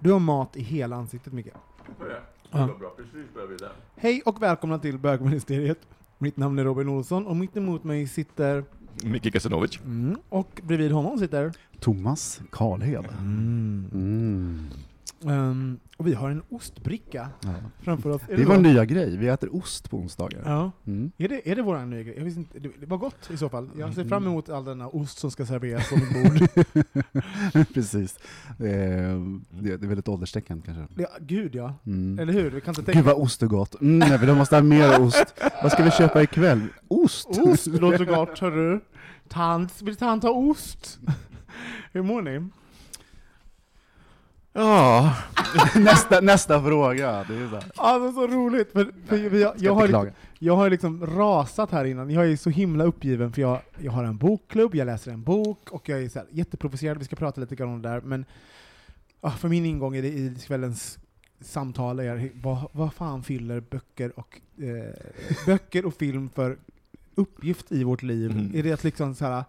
Du har mat i hela ansiktet, Micke. Ja. Hej och välkomna till Bögministeriet. Mitt namn är Robin Olsson och mitt emot mig sitter, Micke Kasanovic. mm, och bredvid honom sitter, Thomas Karlhed. mm. Mm. Ehm, och vi har en ostbricka Ja. framför oss. Är Det är vår nya grej, vi äter ost på onsdagar. Ja. Mm. Är det, är det vår nya grej? Jag visste inte, det, var gott i så fall. Jag ser Mm. fram emot all denna ost som ska serveras på mitt bord. Precis. Det är, det är väldigt ålderstecken kanske. Ja, gud ja. Mm. Eller hur? Vi kan inte tänka... Gud vad ost är gott. Mm, nej, vi måste ha mer ost. Vad ska vi köpa ikväll? Ost! Ost låter gott, hörru. Tant, vill tant ha ost? Hur mår ni? Ja, nästa, nästa fråga. Det är så här. Alltså så roligt, för, för vi, jag, jag, har, liksom- jag har liksom rasat här innan. Jag är så himla uppgiven för jag, jag har en bokklubb, jag läser en bok och jag är så här jätteprovocerad, vi ska prata lite grann om det där, men för min ingång i, det, i kvällens samtal är vad, vad fan fyller böcker och, eh, böcker och film för uppgift i vårt liv? Mm. Är det att liksom så här,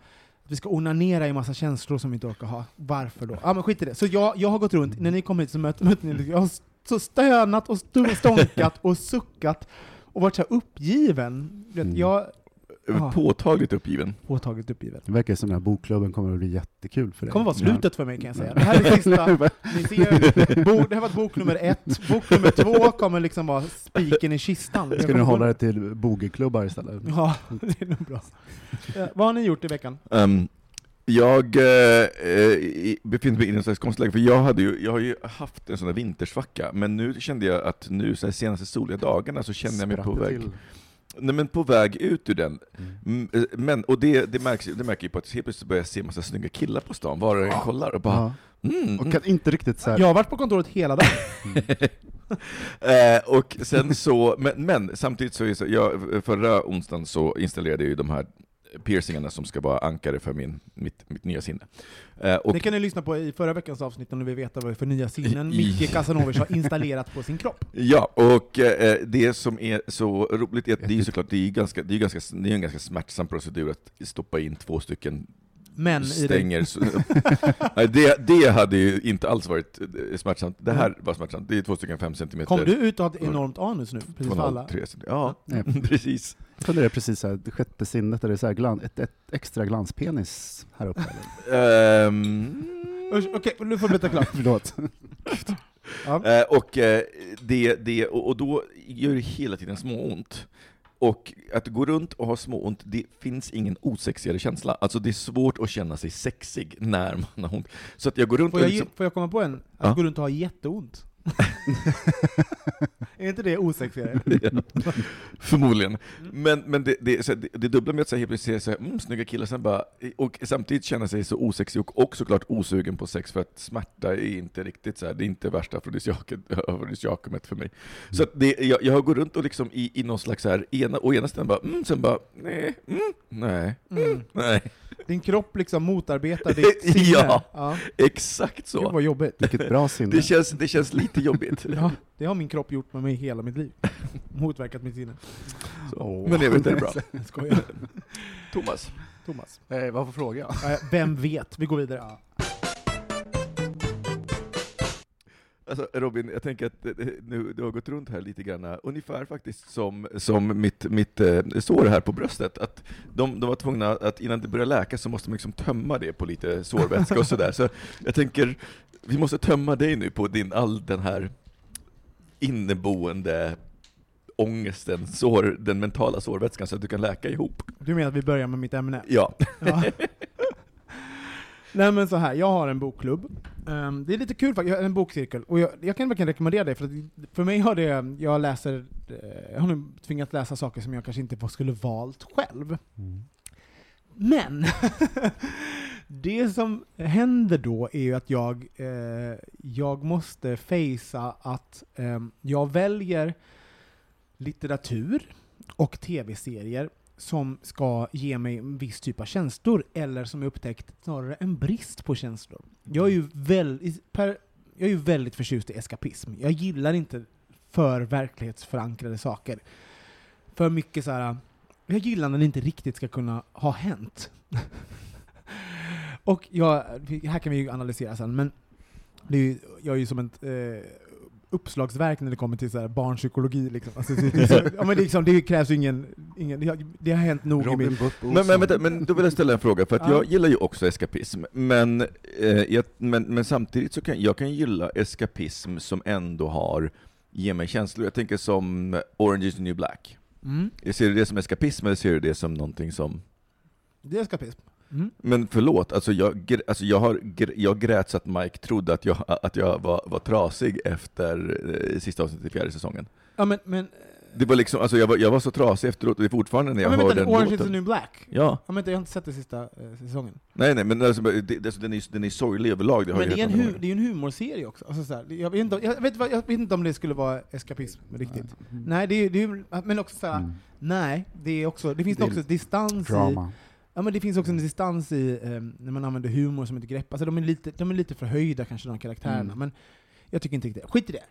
vi ska onanera i massa känslor som vi inte orkar ha? Varför då? Ja men skit i det. Så jag, jag har gått runt, när ni kom hit så mötte, mötte ni, jag har så stönat och stånkat och suckat och varit så uppgiven. Mm. Jag Ja. Påtagligt uppgiven. påtagligt uppgiven. Det verkar som den här bokklubben kommer att bli jättekul för Det dig. kommer vara slutet för mig kan jag säga. Det här är sista, ni ser, bo, det här var bok nummer ett, bok nummer två kommer liksom vara spiken i kistan. Ska du hålla det till bogeklubbar istället? Ja, det är nog bra. Vad har ni gjort i veckan? Ehm, jag eh, befinner mig i en slags konstläge, för jag, hade ju, jag har ju haft en sån där vintersvacka, men nu kände jag att nu så här senaste soliga dagarna så känner jag mig på det väg, till. Nej, men på väg ut ur den. Mm. Mm, eh, Men, och det, det, märks, det märker ju på att helt plötsligt börjar jag se massa snygga killar på stan, var jag än kollar, och bara Ja. mm, Och kan inte riktigt så här, Jag har varit på kontoret hela dagen. Eh, och sen så, men, men samtidigt så, är det så jag, förra onsdagen så installerade jag ju de här piercingarna som ska vara ankare för min, mitt, mitt nya sinne. Eh, och, Det kan ni lyssna på i förra veckans avsnitt om ni vill veta vad för nya sinnen I- Micke Casanovic har installerat på sin kropp. Ja, och eh, det som är så roligt är att det är såklart, det är ganska, det är ganska, det är en ganska smärtsam procedur att stoppa in två stycken Men i det, stänger. Nej, det, det hade ju inte alls varit eh, smärtsamt. Det här var smärtsamt. Det är två stycken fem centimeter. kom du ut hade ett enormt anus nu? Precis för alla? 2,03 centimeter. Ja, Nej. precis. jag funderar precis så här, det sjätte sinnet, är det så här glan, ett, ett extra glanspenis här uppe? Eller? Usch, Okej, nu får du berätta klart. Förlåt. Ja. Eh, och, eh, det, det, och, och då gör det hela tiden småont. Och att gå runt och ha småont, det finns ingen osexigare känsla. Alltså det är svårt att känna sig sexig när man har ont. Så att jag går runt Får och jag, liksom, får jag komma på en? Att Ja. gå runt och ha jätteont. är inte det osexigare? Ja, Förmodligen. Men, men det, det, så det, det dubbla med att så helt plötsligt säga mm, snygga killar, sen bara, och samtidigt känna sig så osexig och, och såklart osugen på sex, för att smärta är inte riktigt så här, det är inte värsta afrodisiakumet för mig. Så att det, jag, jag har gått runt och liksom i, i någon slags så här, ena, å ena sidan bara, mm, sen bara, nej, mm, nej, Mm. nej. Din kropp liksom motarbetar ditt sinne. Ja. ja. Exakt Gud så. vad jobbigt. Vilket bra sinne. Det känns, det känns lite jobbigt. Ja, det har min kropp gjort med mig hela mitt liv. Motverkat mitt sinne. Så. Men jag vet, det är bra. Jag skojar. Thomas. Thomas. Eh, vad får fråga? Eh, Vem vet? Vi går vidare. Alltså Robin, jag tänker att det- det- nu, du har gått runt här lite grann, ungefär faktiskt som, som mitt, mitt eh, sår här på bröstet. Att de, de var tvungna att innan det börjar läka så måste man liksom tömma det på lite sårvätska och sådär. Så jag tänker, vi måste tömma dig nu på din, all den här inneboende ångesten, sår, den mentala sårvätskan så att du kan läka ihop. Du menar att vi börjar med mitt ämne? Ja. Ja. Nej men så här, jag har en bokklubb. Ehm, det är lite kul faktiskt, en bokcirkel. Och jag, jag kan verkligen rekommendera det, för att för mig har det, jag läser, eh, jag har nu tvingats läsa saker som jag kanske inte skulle valt själv. Men, det som händer då är ju att jag, eh, jag måste fejsa att eh, jag väljer litteratur och tv-serier som ska ge mig en viss typ av känslor, eller som jag upptäckt snarare en brist på känslor. Jag är ju, väl, i- per, jag är ju väldigt förtjust i eskapism. Jag gillar inte för verklighetsförankrade saker. För mycket så här. jag gillar när det inte riktigt ska kunna ha hänt. Och jag, här kan vi ju analysera sen, men det är ju, jag är ju som ett eh, uppslagsverk när det kommer till så här barnpsykologi. Liksom. Alltså, så- ja, men liksom, det krävs ju ingen, ingen det, har, det har hänt nog i Robin min... Butt Men, men, vänta, men då vill jag ställa en fråga, för att Ja. jag gillar ju också eskapism, men, eh, jag, men, men samtidigt så kan jag kan gilla eskapism som ändå har, ger mig känslor. Jag tänker som Orange is the new black. Mm, ser det som eskapism, eller ser du det som någonting som... det är eskapism. Mm. Men förlåt, alltså jag, alltså jag, har, jag grät så att Mike trodde att jag, att jag var, var trasig efter eh, sista avsnittet i fjärde säsongen. Ja men, men, Det var liksom, alltså jag var, jag var så trasig efteråt, och det är fortfarande när jag ja, men hör den Orange is the låten. new black? Ja, Ja, men jag har inte sett den sista eh, säsongen. nej nej, men alltså, det, alltså, den, är, den är sorglig överlag. Det har Men det är, en hu- det är ju en humorserie också. Alltså, så här, jag, vet inte, om- jag, vet, jag vet inte om det skulle vara eskapism riktigt. Nej, det är, det är men också såhär, Mm. nej, det är också, det finns Det är också distans i, Drama. Ja men det finns också en distans i, eh, när man använder humor som ett grepp. Alltså de är lite, de är lite förhöjda kanske, de karaktärerna, Mm. men jag tycker inte riktigt det. Skit i det.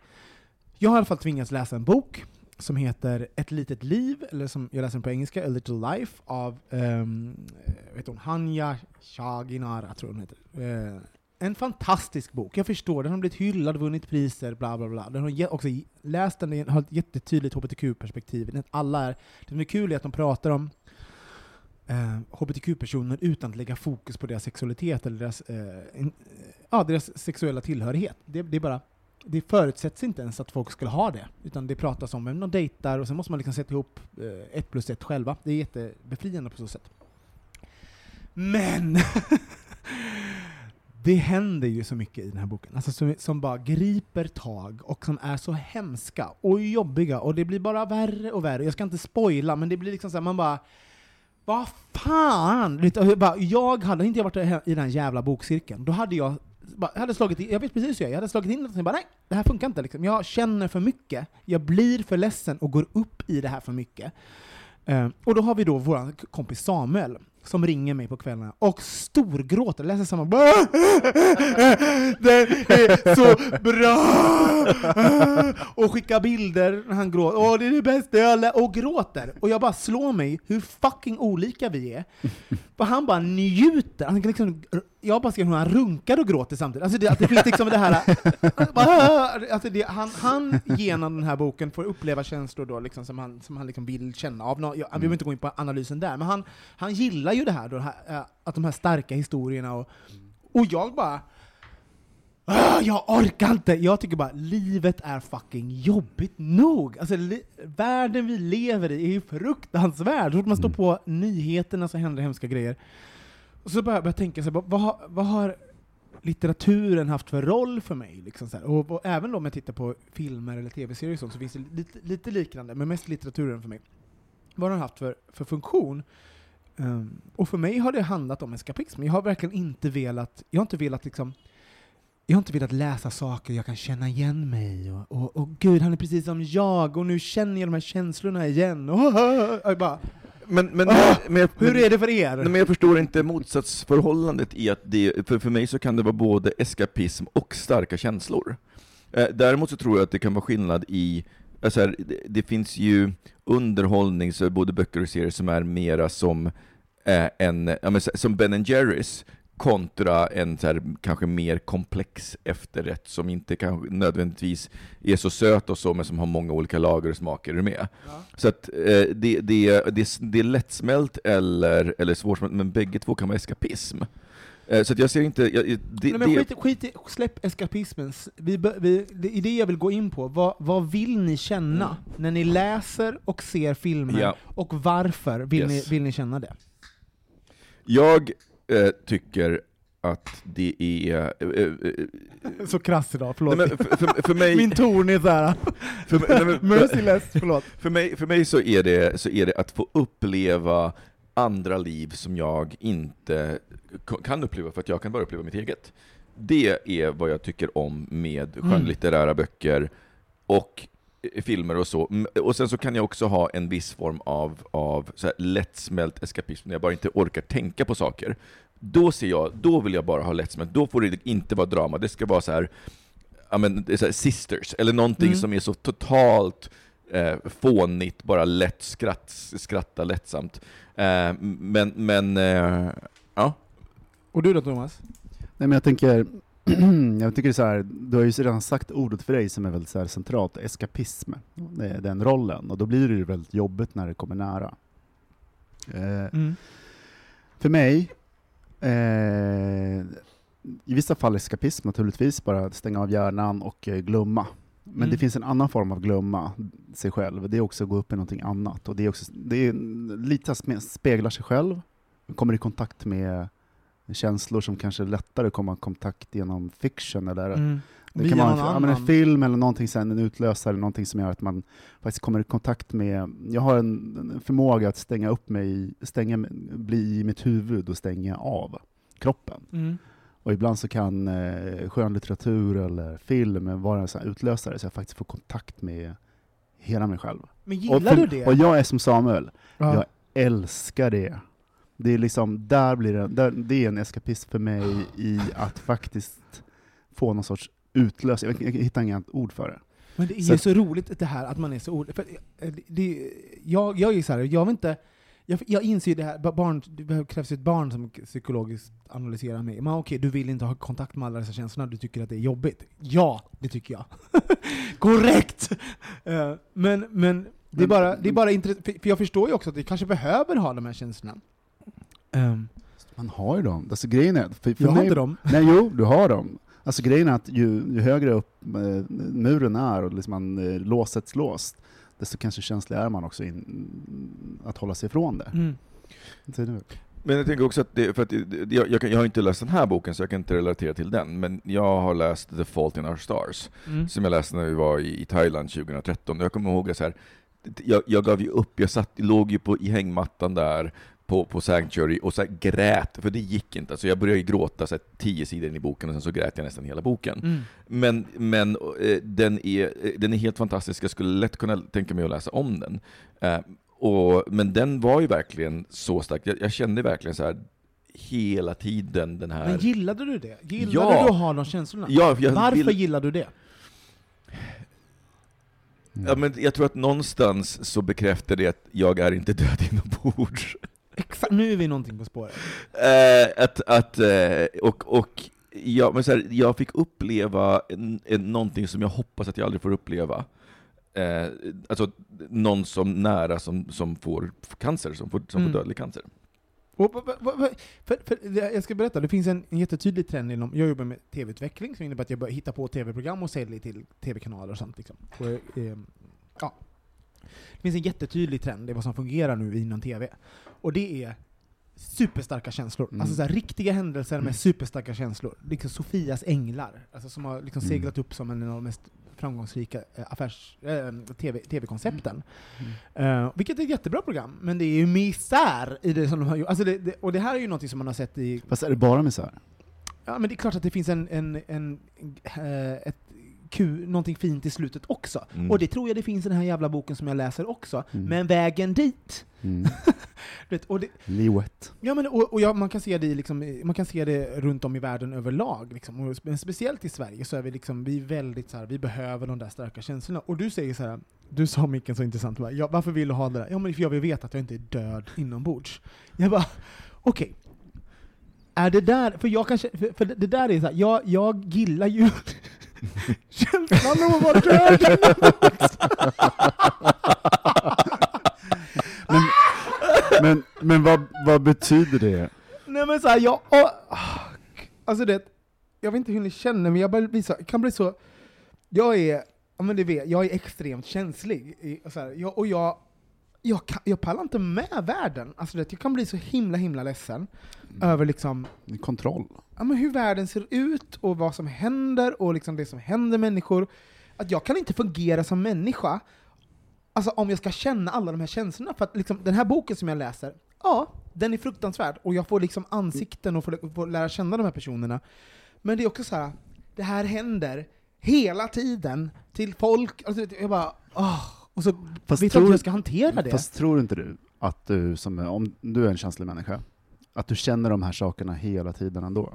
Jag har i alla fall tvingats läsa en bok som heter Ett litet liv, eller som jag läser den på engelska, A little life, av um, vet hon, Hanya Shaginara, tror jag hon heter. Eh, en fantastisk bok, jag förstår, den har blivit hyllad, vunnit priser, bla bla bla. Den har också läst den, den har ett jättetydligt hbtq-perspektiv. Alla är, det som är kul är att de pratar om eh, hbtq-personer utan att lägga fokus på deras sexualitet eller deras, eh, in, eh, ja, deras sexuella tillhörighet. Det, det är bara det förutsätts inte ens att folk skulle ha det, utan det pratas om vem de dejtar och sen måste man liksom sätta ihop eh, ett plus ett själva. Det är jättebefriande på så sätt. Men! det händer ju så mycket i den här boken, alltså som, som bara griper tag och som är så hemska och jobbiga och det blir bara värre och värre. Jag ska inte spoila, men det blir liksom så här, man bara vad fan! Jag hade inte varit i den jävla bokcirkeln, då hade jag jag hade slagit in, jag vet precis hur jag jag hade slagit in någonting och bara nej, det här funkar inte. Liksom. Jag känner för mycket, jag blir för ledsen och går upp i det här för mycket. Eh, och då har vi då vår kompis Samuel, som ringer mig på kvällarna och storgråter, läser samma Det är så bra! och skickar bilder när han gråter, åh det är det bästa jag lä-" och gråter. Och jag bara slår mig hur fucking olika vi är. För han bara njuter, han kan liksom, jag bara ser hur han runkar och gråter samtidigt. Alltså det, att det finns liksom det här, alltså det, han, han genom den här boken får uppleva känslor då liksom som han, som han liksom vill känna av. Nå- Jag, vi behöver inte gå in på analysen där, men han, han gillar ju det här, då, eh, att de här starka historierna och, och jag bara Ah, jag orkar inte! Jag tycker bara livet är fucking jobbigt nog. Alltså, världen vi lever i är ju fruktansvärd. Så fort man står på nyheterna så händer hemska grejer. Och så började jag tänka, så här, vad, har, vad har litteraturen haft för roll för mig? Liksom så här. Och, och även då om jag tittar på filmer eller tv-serier så finns det lite, lite liknande, men mest litteraturen för mig. Vad har den haft för, för funktion? Um, och för mig har det handlat om eskapism. Jag har verkligen inte velat, jag har inte velat liksom jag har inte velat läsa saker jag kan känna igen mig och, och, och gud, han är precis som jag och nu känner jag de här känslorna igen. Och, jag bara, men, men, Ah, men, jag, hur är det för er? Men jag förstår inte motsatsförhållandet i att det, för, för mig så kan det vara både eskapism och starka känslor. Eh, däremot så tror jag att det kan vara skillnad i, alltså här, det, det finns ju underhållning, så både böcker och serier som är mera som eh, en, ja, men, som Ben Jerrys, kontra en så här, kanske mer komplex efterrätt som inte kanske nödvändigtvis är så söt och så, men som har många olika lager och smaker. Med? Så att eh, det, det, det, det är lättsmält eller, eller svårsmält, men bägge två kan vara eskapism. Eh, så att jag ser inte... Jag, det, Nej, men skit, skit i, släpp eskapismen. Vi, vi, det är det jag vill gå in på. Vad, vad vill ni känna när ni läser och ser filmer, Mm. Ja. och varför vill, Yes. ni, vill ni känna det? jag eh, tycker att det är... Eh, eh, Så krass idag, förlåt. nej, för, för, för mig... Min ton är såhär, merciless, förlåt. För mig, för mig så, är det, så är det att få uppleva andra liv som jag inte kan uppleva för att jag kan bara uppleva mitt eget. Det är vad jag tycker om med Mm. skönlitterära böcker och eh, filmer och så. Och sen så kan jag också ha en viss form av, av så här lättsmält eskapism när jag bara inte orkar tänka på saker. Då ser jag, då vill jag bara ha lättsmält, då får det inte vara drama, det ska vara så här ja, men, så här, sisters, eller någonting Mm. som är så totalt eh, fånigt, bara lätt skratt, skratta lättsamt. Eh, men, men eh, ja. Och du då Thomas? Nej men jag tänker, jag tycker så här, du har ju redan sagt ordet för dig som är väldigt så centralt, eskapism, är den rollen, och då blir det ju väldigt jobbigt när det kommer nära. Eh, Mm. För mig, eh, i vissa fall eskapism naturligtvis, bara stänga av hjärnan och eh, glömma. Men Mm. det finns en annan form av glömma sig själv, det är också att gå upp i någonting annat. Och det är, också, det är lite att spe- spegla sig själv, kommer i kontakt med känslor som kanske lättare kommer i kontakt genom fiction eller Mm. det Via kan vara en, någon ja, en annan. film eller någonting, sen, en utlösare, någonting som gör att man faktiskt kommer i kontakt med... Jag har en, en förmåga att stänga upp mig, stänga, bli i mitt huvud och stänga av kroppen. Mm. Och ibland så kan eh, skönlitteratur eller film vara en sån utlösare så jag faktiskt får kontakt med hela mig själv. Men Och, gillar för, du det? och jag är som Samuel, Ja. jag älskar det. Det är liksom, där blir det, där, det är en eskapism för mig i att faktiskt få någon sorts utlösning. Jag, jag hittar inget ord för det. Men det är Så- så roligt det här att man är så ord... För eh, det, jag, jag är så här, jag vill inte... Jag, jag inser ju det här, ba- barn, det krävs ju ett barn som psykologiskt analyserar mig. Men okej, du vill inte ha kontakt med alla dessa känslorna, du tycker att det är jobbigt. Ja, det tycker jag. Korrekt! Eh, men, men det är bara, det är bara intressant, för för jag förstår ju också att vi kanske behöver ha de här känslorna. Um, Man har ju dem. Alltså grejen är, för, för jag har mig, inte dem. Nej, jo, du har dem. Alltså grejen är att ju, ju högre upp eh, muren är och liksom man, eh, låsets låst, desto kanske känslig är man också in, att hålla sig ifrån det. Mm. Men jag tänker också att, det, för att det- jag, jag, jag har inte läst den här boken så jag kan inte relatera till den, men jag har läst The Fault in Our Stars, Mm. som jag läste när vi var i, i Thailand 2013. Jag kommer ihåg att så här, jag, jag gav ju upp, jag satt, låg ju på, i hängmattan där på, på Sanctuary och så här grät, för det gick inte. Alltså jag började gråta så här, tio sidor in i boken och sen så grät jag nästan hela boken. Mm. Men, men eh, den, är, eh, den är helt fantastisk, jag skulle lätt kunna tänka mig att läsa om den. Eh, och, men den var ju verkligen så stark, jag, jag kände verkligen så här hela tiden den här... Men gillade du det? Gillade Ja. du att ha de känslorna? Ja, jag Varför vill- gillade du det? Ja, men jag tror att någonstans så bekräftar det att jag är inte död inombords. Exakt, nu är vi någonting på spåret. Eh, att, att, eh, och, och ja, men så här, jag fick uppleva en, en, någonting som jag hoppas att jag aldrig får uppleva. Eh, alltså någon som nära som, som får cancer, som får, som Mm. får dödlig cancer. Och, för, för, det- jag ska berätta, det finns en, en jättetydlig trend inom, jag jobbar med tv-utveckling, som innebär att jag börjar hitta på tv-program och säljer till tv-kanaler och sånt. Liksom. Och, eh, ja. Det finns en jättetydlig trend i vad som fungerar nu inom tv. Och det är superstarka känslor. Mm. Alltså så här, riktiga händelser Mm. med superstarka känslor. Liksom Sofias änglar, alltså som har liksom Mm. seglat upp som en av de mest framgångsrika eh, affärs, eh, TV, tv-koncepten. Eh, vilket är ett jättebra program, men det är ju misär i det som de har gjort. Alltså det, det, och det här är ju något som man har sett i... Fast är det bara misär? Ja, men det är klart att det finns en, en, en, eh, ett Q, någonting fint i slutet också. Mm. Och det tror jag det finns i den här jävla boken som jag läser också. Mm. Men vägen dit! Mm. Du Vet, och det, Livet. ja, men, och, och ja, man, kan se det liksom, man kan se det runt om i världen överlag. Liksom. Men speciellt i Sverige så är vi, liksom, vi är väldigt så här, vi behöver de där starka känslorna. Och du säger så här, du sa Micken så intressant, va? ja, varför vill du ha det där? Ja men för jag vill veta att jag inte är död inombords. Jag bara, okej. är det där, för jag kanske, för, det där är så här, jag, jag gillar ju känslan av att vara död. Men, men vad, vad betyder det? Nej men såhär, jag, åh, ah, alltså det, jag vet inte hur ni känner, men jag börjar bli så, kan bli så, jag är, ja men det vet, jag är extremt känslig, i, så här, jag, och jag, jag, kan, jag pallar inte med världen. Alltså det, jag kan bli så himla himla ledsen över liksom, Kontroll. ja, men hur världen ser ut, och vad som händer, och liksom det som händer människor. Att jag kan inte fungera som människa alltså, om jag ska känna alla de här känslorna. För att liksom, den här boken som jag läser, ja, den är fruktansvärd, och jag får liksom ansikten och får, får lära känna de här personerna. Men det är också så här, det här händer hela tiden till folk, alltså, jag bara, åh, och så Fast vet tror- inte hur jag ska hantera det. Fast tror inte du att du, som, om du är en känslig människa, att du känner de här sakerna hela tiden ändå?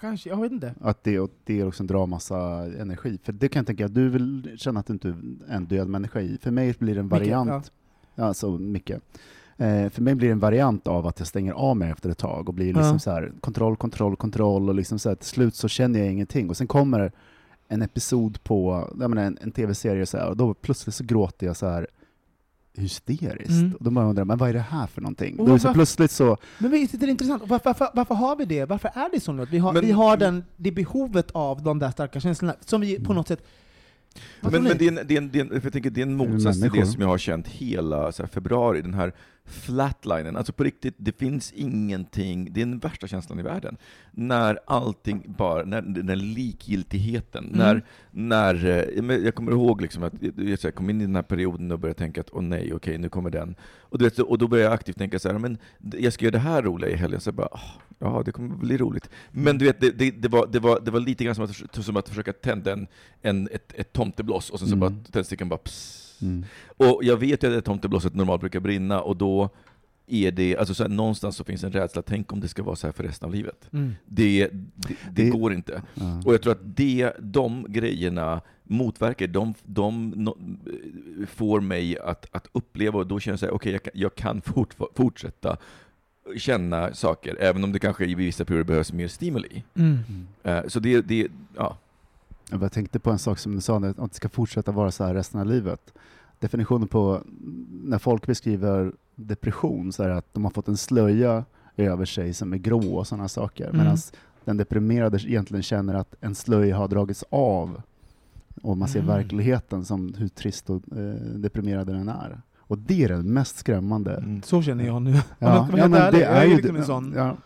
Kanske, jag vet inte. Att det, det också drar massa energi? För det kan jag tänka, att du vill känna att du inte är en död människa i. För mig blir det en variant, ja. alltså Micke. Eh, för mig blir det en variant av att jag stänger av mig efter ett tag och blir liksom Ja. så här, kontroll, kontroll, kontroll och liksom så här, till slut så känner jag ingenting. Och sen kommer en episod på, jag menar, en, en tv-serie så här, och då plötsligt så gråter jag så här hysteriskt. Mm. Och då börjar man undra, men vad är det här för någonting? Och Då så plötsligt så, Men visst är det intressant? Varför, varför, varför har vi det? Varför är det så nu? Att vi har, Men- vi har den, det behovet av de där starka känslorna, som vi på något sätt... Men, men det, är en, det, är en, det, är en, för jag tänker, det är en Är det motsats till det som jag har känt hela så här, februari, den här flatlinen. Alltså på riktigt, det finns ingenting, det är den värsta känslan i världen. När allting bara, när den här likgiltigheten, Mm. när, när, eh, jag kommer ihåg liksom att jag, kom in i den här perioden och började tänka att åh nej, okej, nu kommer den. Och, du vet, och då började jag aktivt tänka så här, men jag ska göra det här roliga i helgen, så jag bara, "Ah, ja, det kommer bli roligt. Men du vet, det, det, det, var, det, var, det var lite grann som att, som att försöka tända en, en, ett, ett tomtebloss, och sen så Mm. bara tändstickan bara pss. Mm. Och jag vet ju att tomteblosset normalt brukar brinna, och då är det, alltså så här, någonstans så finns en rädsla, tänk om det ska vara så här för resten av livet. Mm. Det, det, det Det- går inte. ja. Och jag tror att det, de grejerna motverkar, de, de no, får mig att, att uppleva, och då känner jag så här, okej, jag kan, jag kan fort, fortsätta känna saker, även om det kanske i vissa perioder behövs mer stimuli. Mm. Eh, Så det, det, ja. Jag bara tänkte på en sak som du sa, att det ska fortsätta vara så här resten av livet. Definitionen på när folk beskriver depression, så är det att de har fått en slöja över sig som är grå och sådana saker. Mm. Medan den deprimerade egentligen känner att en slöja har dragits av och man ser Mm. verkligheten som hur trist och eh, deprimerad den är. Och det är det mest skrämmande. Mm. Så känner jag nu. Ja, ska vara ja, men det är är ju liksom en sån. Ja,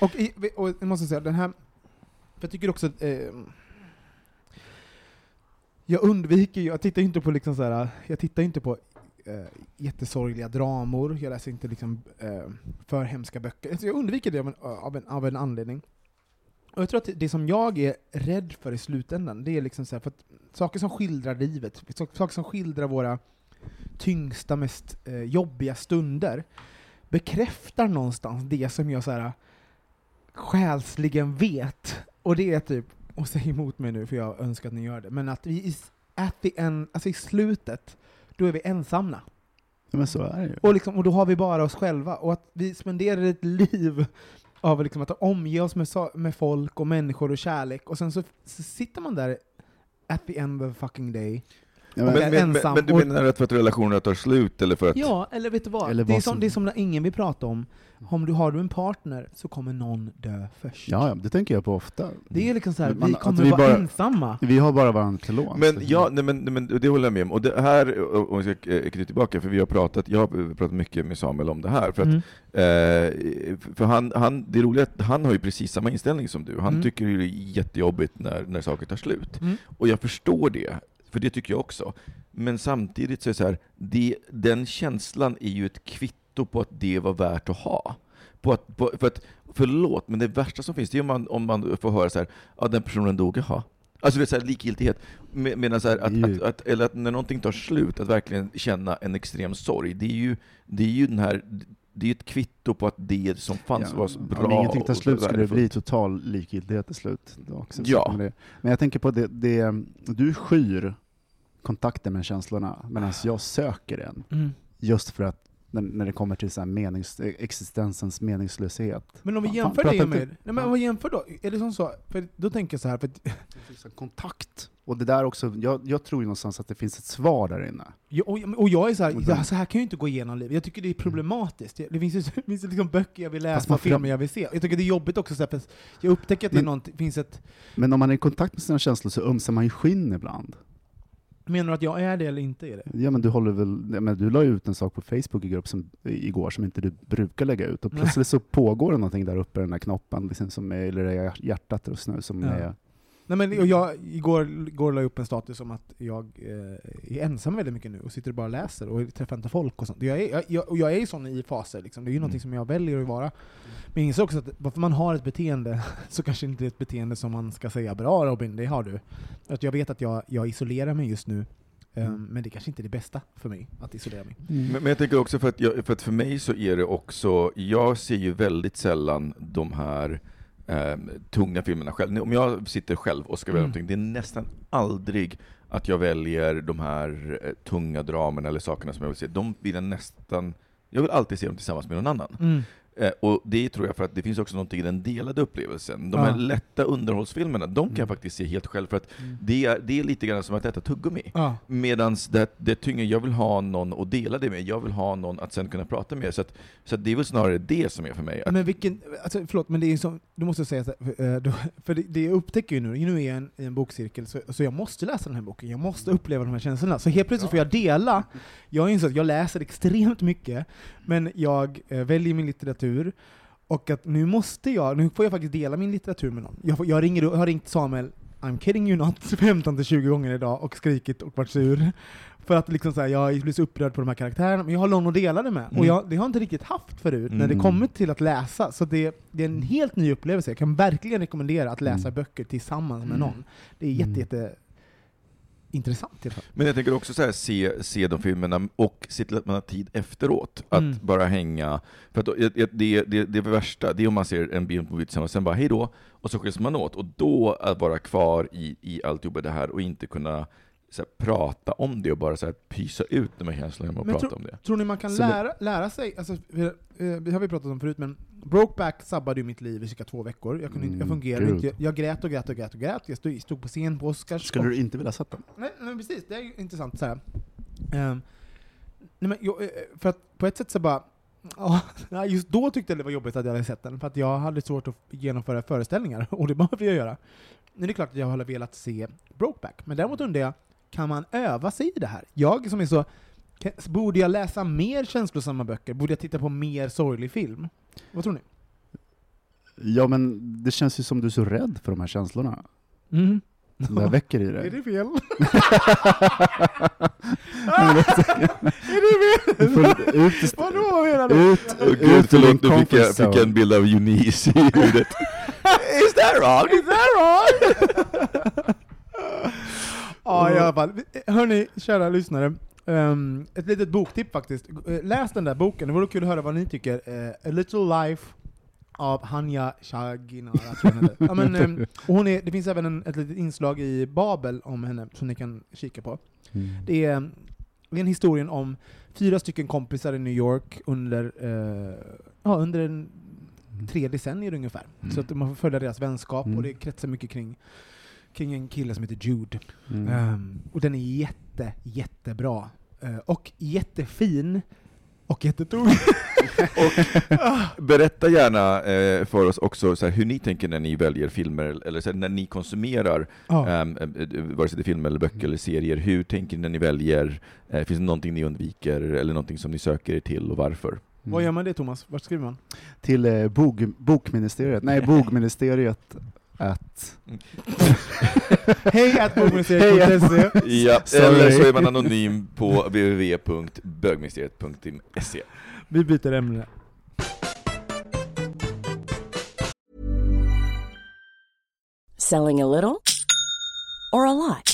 Och, i, och jag måste säga, den här... För jag tycker också att... Eh, jag undviker ju, jag tittar ju inte på liksom så här, jag tittar inte på eh, jättesorgliga dramor, jag läser inte liksom eh, för hemska böcker. Alltså jag undviker det av en, av, en, av en anledning. Och jag tror att det, som jag är rädd för i slutändan, det är liksom så här, för att saker som skildrar livet, saker som skildrar våra tyngsta, mest eh, jobbiga stunder, bekräftar någonstans det som jag så här, själsligen vet. Och det är typ, och säg emot mig nu för jag önskar att ni gör det, men att vi i, at the end, alltså i slutet, då är vi ensamma. Men så är det ju. Och, liksom, och då har vi bara oss själva. Och att vi spenderar ett liv av liksom att omge oss med, sa- med folk och människor och kärlek, och sen så, så sitter man där at the end of the fucking day. Ja, Men, men, är men, ensam men du menar att för att relationerna tar slut, eller för att... Ja, eller vet du vad? Eller det, är som, som- det är som ingen vill prata om, om du har du en partner så kommer någon dö först. ja, ja, det tänker jag på ofta. Det är liksom så här, Man- vi kommer vi vara bara- ensamma. Vi har bara varandra till låns. Men, ja, nej, men, nej, men det håller jag med om. Och det här, och jag ska eh, knyta tillbaka, för vi har pratat, jag har pratat mycket med Samuel om det här. För, att, Mm. eh, för han, han, det är roligt att han har ju precis samma inställning som du. Han Mm. tycker det är jättejobbigt när, när saker tar slut. Mm. Och jag förstår det, för det tycker jag också. Men samtidigt så är det så här, det, den känslan är ju ett kvitto på att det var värt att ha. På att, på, för att, förlåt, men det värsta som finns, det är om man, om man får höra så här, ja den personen dog, jaha. Alltså det är så här, likgiltighet. Med- Medan så här, att, att, att, eller att när någonting tar slut, att verkligen känna en extrem sorg, det är ju, det är ju den här det är ett kvitto på att det som fanns Ja, var bra Om ingenting tar slut skulle det bli total likgiltighet till slut. Också så Ja. Men jag tänker på det, det, du skyr kontakten med känslorna medan jag söker den. Mm. Just för att när, när det kommer till så här menings, existensens meningslöshet. Men om vi jämför det inte- med... Nej, men vi jämför då, är det som så? För då tänker jag så här, för att, kontakt. Och det där också, jag, jag tror ju någonstans att det finns ett svar där inne. jag, och, och jag är så här, ja, så här kan jag inte gå igenom livet. Jag tycker det är problematiskt. Det finns det finns liksom böcker jag vill läsa och filmer jag vill se. Jag tycker det är jobbigt också, så här, för jag upptäcker att det Men- något, finns ett... Men om man är i kontakt med sina känslor så ömsar man ju skinn ibland. Menar du att jag är det eller inte är det? Ja men du håller väl, men du la ut en sak på Facebook igår som, igår som inte du brukar lägga ut, och plötsligt så pågår det någonting där uppe i den där knoppen, liksom, som är, eller det är hjärtat just nu, som Ja. är... Nej men jag, igår, igår la jag upp en status om att jag eh, är ensam väldigt mycket nu och sitter och bara läser och träffar inte folk och sånt. Jag är, jag, jag, och jag är ju sån i faser, liksom. det är ju någonting som jag väljer att vara. Men jag inser också att varför man har ett beteende, så kanske inte är ett beteende som man ska säga bra Robin, det har du. Att jag vet att jag, jag isolerar mig just nu, eh, Mm. men det kanske inte är det bästa för mig, att isolera mig. Men, men jag tänker också för att, jag, för att för mig så är det också, jag ser ju väldigt sällan de här eh, tunga filmerna själv. Om jag sitter själv och ska välja Mm. någonting, det är nästan aldrig att jag väljer de här eh, tunga dramerna eller sakerna som jag vill se. De vill jag nästan, jag vill alltid se dem tillsammans med någon annan. Eh, och det tror jag för att det finns också någonting i den delade upplevelsen. De här Ja. lätta underhållsfilmerna, de kan jag faktiskt se helt själv, för att det är, det är lite grann som att äta tuggummi. Ja. Medan det, det tyngre, jag vill ha någon att dela det med, jag vill ha någon att sen kunna prata med. Så, att, så att det är väl snarare det som är för mig. Att, Men vilken, alltså, förlåt, men det är som, du måste säga här, för, eh, det, det jag upptäcker ju nu, nu är jag en, i en bokcirkel, så, så jag måste läsa den här boken, jag måste uppleva de här känslorna. Så helt plötsligt får jag dela, jag inser att jag läser extremt mycket, men jag eh, väljer min litteratur, och att nu måste jag, nu får jag faktiskt dela min litteratur med någon. Jag, får- jag, ringer, jag har ringt Samuel, I'm kidding you not, 15-20 gånger idag och skrikit och varit sur. För att liksom så här, jag blir så upprörd på de här karaktärerna, men jag har någon att dela det med. Och Mm. jag, det har jag inte riktigt haft förut när det Mm. kommit till att läsa. Så det, det är en helt ny upplevelse. Jag kan verkligen rekommendera att läsa Mm. böcker tillsammans med Mm. någon. Det är jätte, Mm. jätte intressant men jag tänker också så här, se, se de filmerna och se till att man har tid efteråt. Att Mm. bara hänga. För att det, det, det, det värsta, det är om man ser en bild på tillsammans och sen bara hej då, och så skiljs man åt. Och då att vara kvar i, i alltihopa det här och inte kunna här, prata om det och bara så här, pysa ut de här känslorna och Men prata om det. Tror ni man kan Så det- lära, lära sig, alltså, vi, eh, vi har vi pratat om förut, men Brokeback sabbade ju mitt liv i cirka två veckor. Jag, kunde, inte- jag Mm, fungerade inte. Jag, jag grät och grät och grät och grät. Jag stod, stod på scen på Oscars. Skulle och- du inte vilja sett den? Nej, nej precis, det är ju intressant. Så här. Ehm, nej, men, jag, eh, för att på ett sätt så bara, ja, nej, just då tyckte jag det var jobbigt att jag hade sett den, för att jag hade svårt att genomföra föreställningar, och det behöver jag göra. Men det är klart att jag hade velat se Brokeback, men däremot undrar jag, kan man öva sig i det här? Jag som är så, borde jag läsa mer känslosamma böcker? Borde jag titta på mer sorglig film? Vad tror ni? Ja men det känns ju som du är så rädd för de här känslorna, Mm. som det här väcker i Är dig. det fel? Är det fel? Vadå menar du? ut, ut Gud, förlåt, nu fick jag, fick jag en bild av Eunice i huvudet. Is that wrong? Is that wrong? ja, i alla fall. Hörni, kära lyssnare. ehm, ett litet boktipp faktiskt. Eh, Läs den där boken, det vore kul att höra vad ni tycker. Eh, A Little Life av Hanya Shaginara, tror jag ja, men, ehm, och hon är, Det finns även en, ett litet inslag i Babel om henne, som ni kan kika på. Mm. Det är, det är en historien om fyra stycken kompisar i New York under, eh, ja, under en, tre decennier ungefär. Mm. Så att man får följa deras vänskap, Mm. och det kretsar mycket kring, kring en kille som heter Jude. Mm. Ehm, och den är jätte, jättebra. Eh, och jättefin. Och jättetokig. Berätta gärna eh, för oss också så här, hur ni tänker när ni väljer filmer, eller så här, när ni konsumerar, ja. ehm, eh, eh, vare sig det är filmer, eller böcker eller serier. Hur tänker ni när ni väljer? Eh, finns det någonting ni undviker, eller någonting som ni söker er till, och varför? Vad gör man det Thomas? Vart skriver man? Till eh, bog, bokministeriet, nej bogministeriet att... Hej att bogministeriet.se. Ja, eller så är man anonym på www.bögministeriet.se. Vi byter ämne. Selling a little or a lot?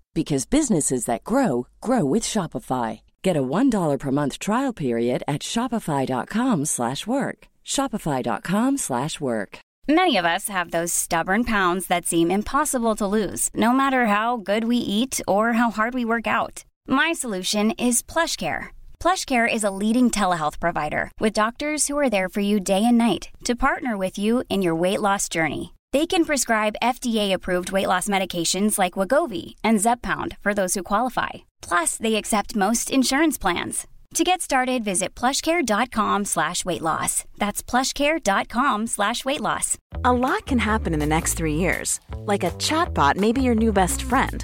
because businesses that grow grow with Shopify. Get a $1 per month trial period at shopify.com/work. shopify.com/work. Many of us have those stubborn pounds that seem impossible to lose, no matter how good we eat or how hard we work out. My solution is PlushCare. PlushCare is a leading telehealth provider with doctors who are there for you day and night to partner with you in your weight loss journey. They can prescribe FDA-approved weight loss medications like Wagovi and Zepbound for those who qualify. Plus, they accept most insurance plans. To get started, visit plushcare.com slash weight loss. That's plushcare.com slash weight loss. A lot can happen in the next three years. Like a chatbot may be your new best friend.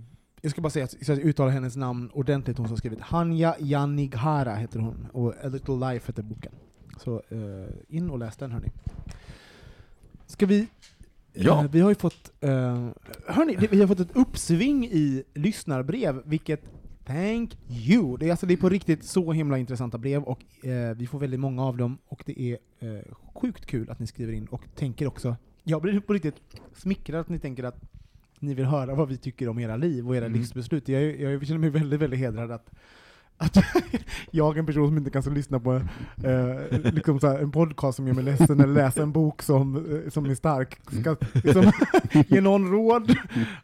jag ska bara säga att jag uttalar hennes namn ordentligt, hon som skrivit. Hanja Janighara heter hon, och A Little Life heter boken. Så eh, in och läs den hörni. Ska vi... Ja. Eh, vi har ju fått... Eh, hörni, vi har fått ett uppsving i lyssnarbrev, vilket Thank you! Det är, alltså, det är på riktigt så himla intressanta brev, och eh, vi får väldigt många av dem, och det är eh, sjukt kul att ni skriver in och tänker också... Jag blir på riktigt smickrad att ni tänker att ni vill höra vad vi tycker om era liv och era Mm. livsbeslut. Jag, jag känner mig väldigt, väldigt hedrad att, att jag, en person som inte kan så lyssna på eh, liksom så en podcast som gör mig ledsen, eller läsa en bok som, eh, som är stark, ska liksom, ge någon råd.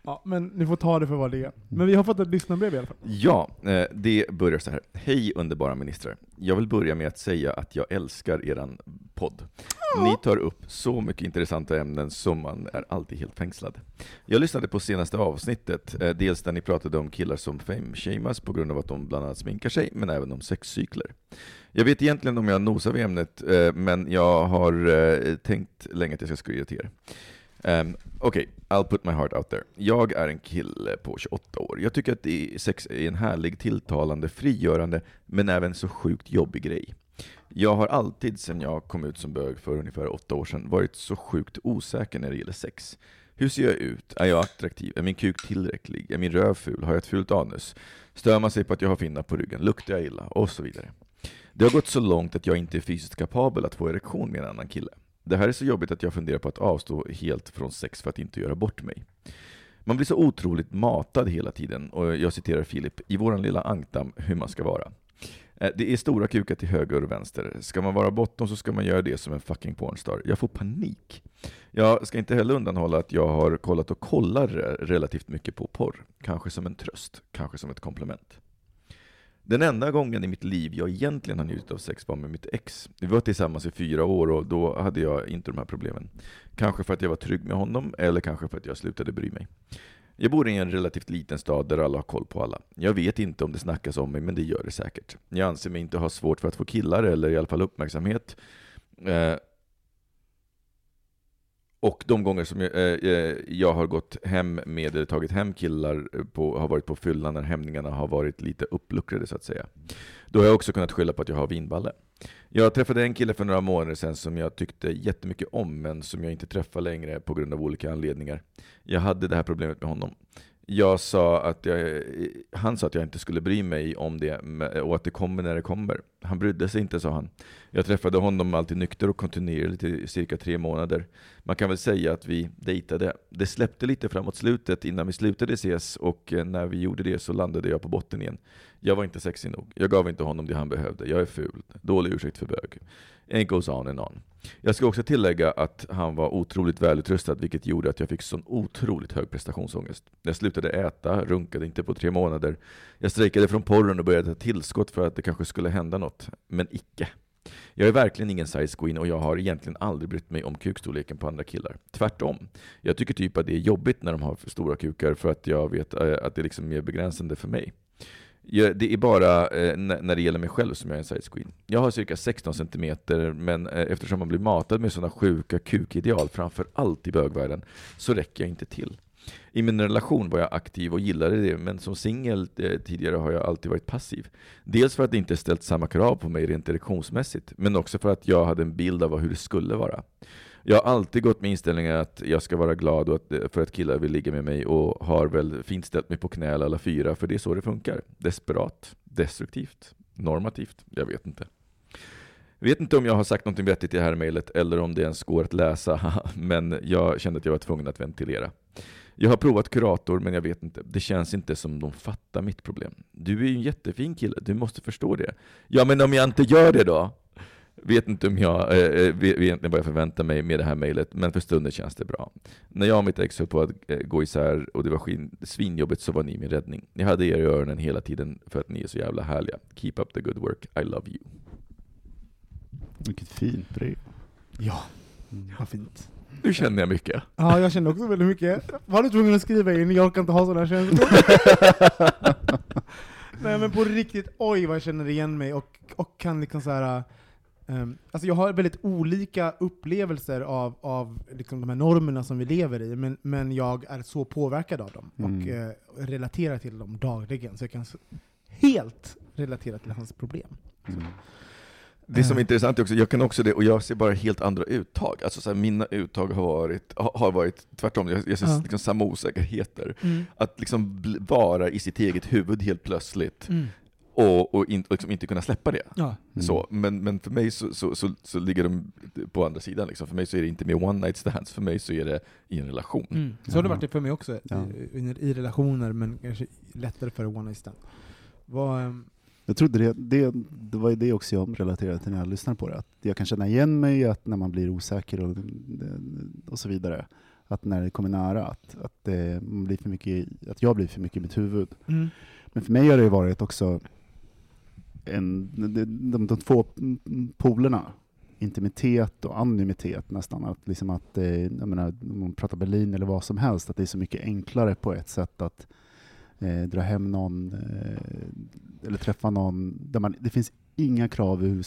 Ja, men ni får ta det för vad det är. Men vi har fått ett lyssnarbrev i alla fall. Ja, eh, det börjar så här. Hej underbara ministrar. Jag vill börja med att säga att jag älskar eran podd. Ni tar upp så mycket intressanta ämnen som man är alltid helt fängslad. Jag lyssnade på senaste avsnittet, eh, dels där ni pratade om killar som fame-shamas på grund av att de bland annat sminkar sig, men även om sexcykler. Jag vet egentligen om jag nosar vid ämnet, eh, men jag har eh, tänkt länge att jag ska skriva till er. Um, Okej, I'll put my heart out there. Jag är en kille på 28 år. Jag tycker att sex är en härlig, tilltalande, frigörande, men även så sjukt jobbig grej. Jag har alltid sedan jag kom ut som bög för ungefär åtta år sedan varit så sjukt osäker när det gäller sex. Hur ser jag ut? Är jag attraktiv? Är min kuk tillräcklig? Är min röv ful? Har jag ett fult anus? Stör man sig på att jag har finnar på ryggen? Luktar jag illa? Och så vidare. Det har gått så långt att jag inte är fysiskt kapabel att få erektion med en annan kille. Det här är så jobbigt att jag funderar på att avstå helt från sex för att inte göra bort mig. Man blir så otroligt matad hela tiden, och jag citerar Filip, i våran lilla ankdam hur man ska vara. Eh, det är stora kukar till höger och vänster. Ska man vara bottom så ska man göra det som en fucking pornstar. Jag får panik. Jag ska inte heller undanhålla att jag har kollat och kollar relativt mycket på porr. Kanske som en tröst, kanske som ett komplement. Den enda gången i mitt liv jag egentligen har njutit av sex var med mitt ex. Vi var tillsammans i fyra år och då hade jag inte de här problemen. Kanske för att jag var trygg med honom, eller kanske för att jag slutade bry mig. Jag bor i en relativt liten stad där alla har koll på alla. Jag vet inte om det snackas om mig, men det gör det säkert. Jag anser mig inte ha svårt för att få killar, eller i alla fall uppmärksamhet. Eh, och de gånger som jag, eh, eh, jag har gått hem med, eller tagit hem killar, eh, på, har varit på fyllan när hämningarna har varit lite uppluckrade så att säga. Då har jag också kunnat skylla på att jag har vinballe. Jag träffade en kille för några månader sedan som jag tyckte jättemycket om, men som jag inte träffar längre på grund av olika anledningar. Jag hade det här problemet med honom. Jag sa att jag, han sa att jag inte skulle bry mig om det och att det kommer när det kommer. Han brydde sig inte, sa han. Jag träffade honom alltid nykter och kontinuerligt i cirka tre månader. Man kan väl säga att vi dejtade. Det släppte lite framåt slutet innan vi slutade ses och eh, när vi gjorde det så landade jag på botten igen. Jag var inte sexig nog. Jag gav inte honom det han behövde. Jag är ful. Dålig ursäkt för bög. And goes on and on. Jag ska också tillägga att han var otroligt välutrustad, vilket gjorde att jag fick sån otroligt hög prestationsångest. Jag slutade äta, runkade inte på tre månader. Jag strejkade från porren och började ta tillskott för att det kanske skulle hända något. Men icke. Jag är verkligen ingen size queen och jag har egentligen aldrig brytt mig om kukstorleken på andra killar. Tvärtom. Jag tycker typ att det är jobbigt när de har för stora kukar för att jag vet eh, att det liksom är mer begränsande för mig. Jag, det är bara eh, när det gäller mig själv som jag är en size queen. Jag har cirka 16 cm, men eh, eftersom man blir matad med sådana sjuka kukideal, framför allt i bögvärlden, så räcker jag inte till. I min relation var jag aktiv och gillade det, men som singel eh, tidigare har jag alltid varit passiv. Dels för att det inte ställt samma krav på mig rent erektionsmässigt, men också för att jag hade en bild av hur det skulle vara. Jag har alltid gått med inställningen att jag ska vara glad att, för att killar vill ligga med mig och har väl fint ställt mig på knä alla fyra, för det är så det funkar. Desperat, destruktivt, normativt, jag vet inte. Vet inte om jag har sagt något vettigt i det här mejlet eller om det ens går att läsa, men jag kände att jag var tvungen att ventilera. Jag har provat kurator, men jag vet inte. Det känns inte som de fattar mitt problem. Du är ju en jättefin kille, du måste förstå det. Ja, men om jag inte gör det då? Vet inte om jag eh, eh, vet egentligen vad jag förväntar mig med det här mejlet, men för stunden känns det bra. När jag och mitt ex höll på att eh, gå isär och det var skin, svinjobbigt så var ni min räddning. Ni hade er i öronen hela tiden för att ni är så jävla härliga. Keep up the good work, I love you. Vilket fint brev. Ja, vad fint. Nu känner jag mycket. Ja, jag känner också väldigt mycket. Var du tvungen att skriva in? Jag kan inte ha sådana känslor. Nej men på riktigt, oj vad jag känner igen mig och, och kan liksom så här. Um, alltså jag har väldigt olika upplevelser av, av liksom de här normerna som vi lever i, men, men jag är så påverkad av dem och Mm. eh, relaterar till dem dagligen, så jag kan helt relatera till hans problem. Mm. Det som är Eh. intressant är också, jag kan också det, och jag ser bara helt andra uttag. Alltså så här, mina uttag har varit, ha- har varit tvärtom, jag, jag ser Ja. liksom samma osäkerheter. Mm. Att liksom vara i sitt eget huvud helt plötsligt, Mm. Och, och, in, och liksom inte kunna släppa det. Ja. Så, men, men för mig så, så, så, så ligger de på andra sidan. Liksom. För mig så är det inte med one night stands, för mig så är det i en relation. Mm. Så har det varit det för mig också, Ja. i, i, i relationer, men kanske lättare för one night stand. Vad, ehm, Jag trodde det, det, det var det också jag relaterade till när jag lyssnade på det, att jag kan känna igen mig att när man blir osäker och, och så vidare, att när det kommer nära, att, att, det, man blir för mycket, att jag blir för mycket i mitt huvud. mm. Men för mig har det ju varit också en, de, de, de två polerna, intimitet och anonymitet nästan. Att liksom att, eh, jag menar, om man pratar Berlin eller vad som helst, att det är så mycket enklare på ett sätt att eh, dra hem någon eh, eller träffa någon. Där man, det finns inga krav eh,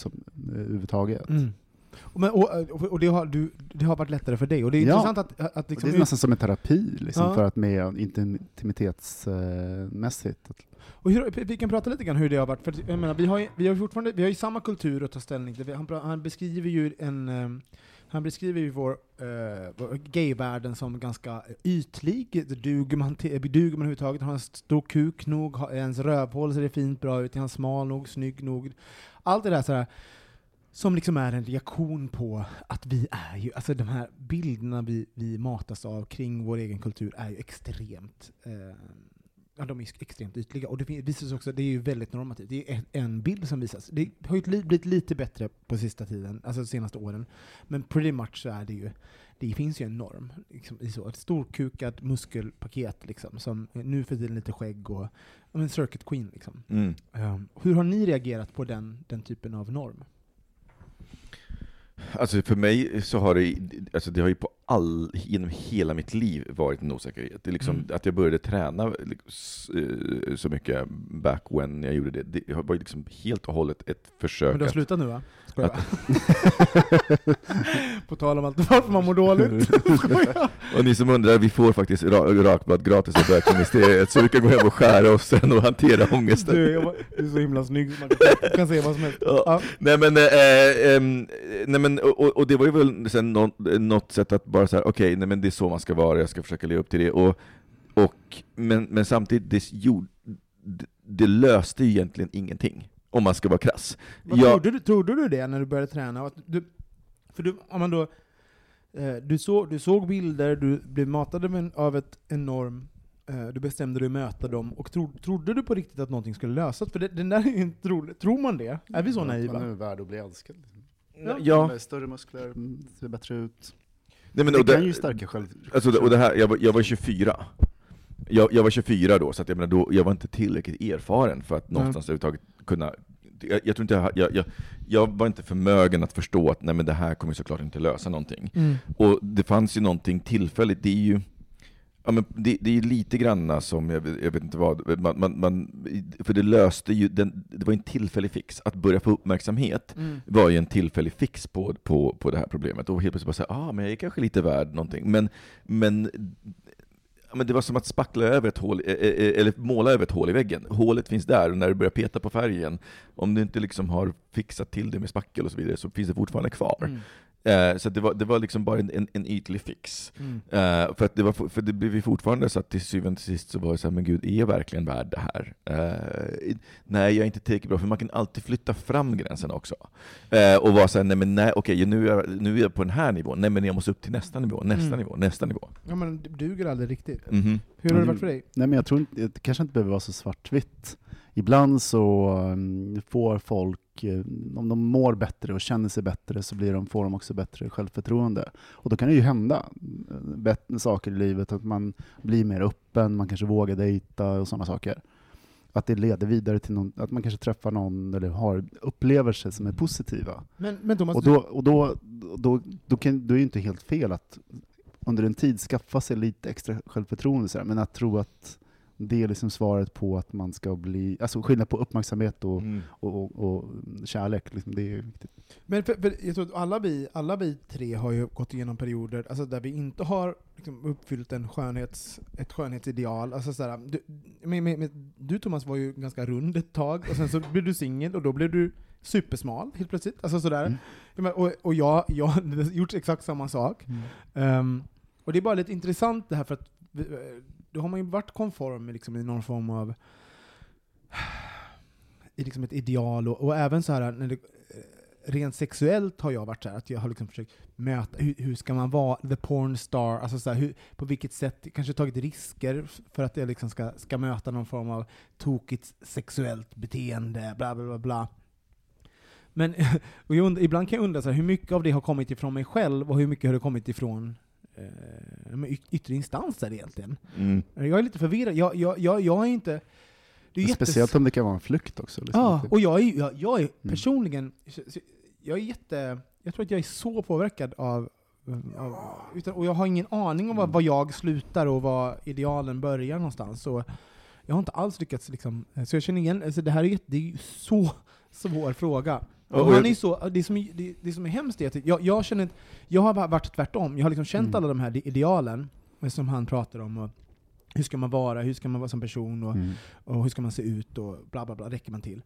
överhuvudtaget. Mm. Och, men, och, och, det, har, du, det har varit lättare för dig, och det är Ja. intressant att, att liksom, det är nästan som en terapi, liksom, Ja. för att med intimitetsmässigt och hur, vi kan prata lite grann hur det har varit, för jag menar, vi har ju, vi har fortfarande, vi har ju samma kultur att ta ställning till. Han, han beskriver ju en, ehm, han beskriver ju vår, uh, vår gayvärlden som ganska ytlig, duger man, duger man överhuvudtaget, har han en stor kuk nog, har ens rövhål ser det fint bra ut, är han smal nog, snygg nog. Allt det där sådär, som liksom är en reaktion på att vi är ju, alltså de här bilderna vi, vi matas av kring vår egen kultur är ju extremt eh, Ja, de är extremt ytliga. Och det sig också, det är ju väldigt normativt. Det är en- en bild som visas. Det har ju li- blivit lite bättre på sista tiden, alltså de senaste åren. Men pretty much så är det ju, det finns ju en norm. Liksom, i så, ett storkukat muskelpaket liksom, som nu för tiden lite skägg och men circuit queen. Liksom. Mm. Um, hur har ni reagerat på den, den typen av norm? Alltså för mig så har det, alltså det har ju på all, genom hela mitt liv varit en osäkerhet. Det är liksom Mm. att jag började träna liksom, eh, så mycket back when jag gjorde det, det var liksom helt och hållet ett försök Men du har slutat nu va? Att-. På tal om allt varför man mår dåligt. Och ni som undrar, vi får faktiskt ra- rakblad gratis av Bögministeriet, så vi kan gå hem och skära oss sen och hantera ångesten. Du, var, du är så himla snygg man kan, kan se vad som helst. Ja. Ja. Nej men, eh, ehm, nej, men och, och- och det var ju väl sen något, något sätt att bara säga okej, nej men det är så man ska vara, jag ska försöka leva upp till det. Och, och, men, men samtidigt, det, gjorde, det, löste ju egentligen ingenting, om man ska vara krass. Vad Jag- trodde, du, trodde du det när du började träna? Att du, för du, om man då, eh, du, så, du såg bilder, du blev matad med av ett enorm eh, du bestämde dig att möta dem, och tro, trodde du på riktigt att någonting skulle lösas? För det, den där är ju inte trolig. Tror man det? Är vi så Man är naiva? värd att bli älskad. Liksom. Ja. Med Större muskler, mm, ser bättre ut. Nej, men, det och kan det- ju stärka själv... Alltså, och det här, jag, var, jag var 24. Jag, jag var 24 då, så att jag, menar, då, jag var inte tillräckligt erfaren för att någonstans överhuvudtaget kunna... Jag, jag, tror inte jag, jag, jag, jag var inte förmögen att förstå att nej, men det här kommer såklart inte lösa någonting. Mm. Och det fanns ju någonting tillfälligt, det är ju... Ja, men det, det är lite granna som, jag, vet- jag vet inte vad, man, man, man, för det löste ju, den, det var en tillfällig fix. Att börja få uppmärksamhet Mm. var ju en tillfällig fix på, på, på det här problemet. Och helt plötsligt bara säga, ah, men jag är kanske lite värd någonting. Men, men, men det var som att spackla över ett hål, eh, eh, eller måla över ett hål i väggen. Hålet finns där, och när du börjar peta på färgen, om du inte liksom har fixat till det med spackel och så vidare, så finns det fortfarande kvar. Mm. Eh, så det var, det var liksom bara en, en, en ytlig fix. Mm. Eh, för, att det var, för det blev ju fortfarande så att till syvende och sist så var det så här, men gud, är jag verkligen värd det här? Eh, nej, jag är inte tillräckligt bra, för man kan alltid flytta fram gränserna också. Eh, och vara såhär, nej men nej, okej, nu, är jag, nu är jag på den här nivån, nej men jag måste upp till nästa nivå, nästa Mm. nivå, nästa nivå. Ja, men det duger aldrig riktigt. Mhm. Hur har det varit för dig? Nej, men jag tror inte, det kanske inte behöver vara så svartvitt. Ibland så um, får folk, eh, om de mår bättre och känner sig bättre, så blir de, får de också bättre självförtroende. Och då kan det ju hända eh, bättre saker i livet, att man blir mer öppen, man kanske vågar dejta och sådana saker. Att det leder vidare till någon, att man kanske träffar någon eller har upplevelser som är positiva. Men, men Thomas, Och då, och då, då, då, kan, då är det ju inte helt fel att under en tid skaffa sig lite extra självförtroende, så här, men att tro att det är liksom svaret på att man ska bli, alltså skillnad på uppmärksamhet och, Mm. och, och, och kärlek, liksom, det är viktigt. Men för, för jag tror att alla vi, alla vi tre har ju gått igenom perioder alltså där vi inte har liksom uppfyllt en skönhets, ett skönhetsideal. Alltså sådär, du, men, men, du Thomas var ju ganska rund ett tag, och sen så blev du singel, och då blev du supersmal helt plötsligt. Alltså sådär. Mm. Och, och jag, jag har gjort exakt samma sak. Ehm, och det är bara lite intressant det här, för att då har man ju varit konform i liksom, i någon form av i liksom ett ideal, och, och även så här när det, eh, rent sexuellt har jag varit så här, att jag har liksom försökt möta, hur, hur ska man vara the porn star, alltså så här, hur, på vilket sätt, kanske tagit risker för att jag liksom ska, ska möta någon form av tokigt sexuellt beteende, bla bla bla. bla. Men och jag ibland kan jag undra så här, hur mycket av det har kommit ifrån mig själv, och hur mycket har det kommit ifrån eh, yttre instanser egentligen? Mm. Jag är lite förvirrad. Jag, jag, jag, jag är inte... Det är jättes- Speciellt om det kan vara en flykt också. Liksom. Ja, och jag är, jag, jag är Mm. personligen, jag är jätte, jag tror att jag är så påverkad av, av utan, och jag har ingen aning om var, var jag slutar och var idealen börjar någonstans. Så jag har inte alls lyckats liksom, så jag känner igen, alltså det här är, det är ju så svår fråga. Och- jag- är så, det, som, det, det som är hemskt är att jag, jag känner, jag har varit tvärtom, jag har liksom känt Mm. alla de här idealen som han pratar om. Och hur ska man vara, hur ska man vara som person, och, Mm. och hur ska man se ut, och bla bla bla, räcker man till?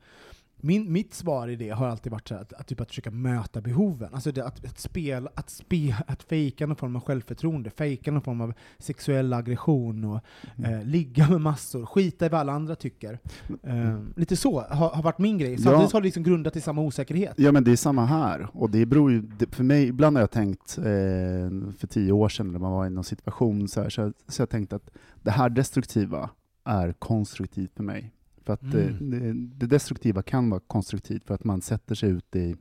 Min, mitt svar i det har alltid varit så här, att, att, typ att försöka möta behoven. Alltså det, att, att, spela, att, spe, att fejka någon form av självförtroende, fejka någon form av sexuell aggression, och eh, ligga med massor, skita i vad alla andra tycker. Eh, lite så har, har varit min grej. Samtidigt har det liksom grundat i samma osäkerhet. Ja men det är samma här. Och det beror ju, det, för mig, ibland har jag tänkt, eh, för tio år sedan när man var i någon situation, så, här, så, jag, så jag tänkt att det här destruktiva är konstruktivt för mig. För att Mm. eh, det, det destruktiva kan vara konstruktivt för att man sätter sig ut i,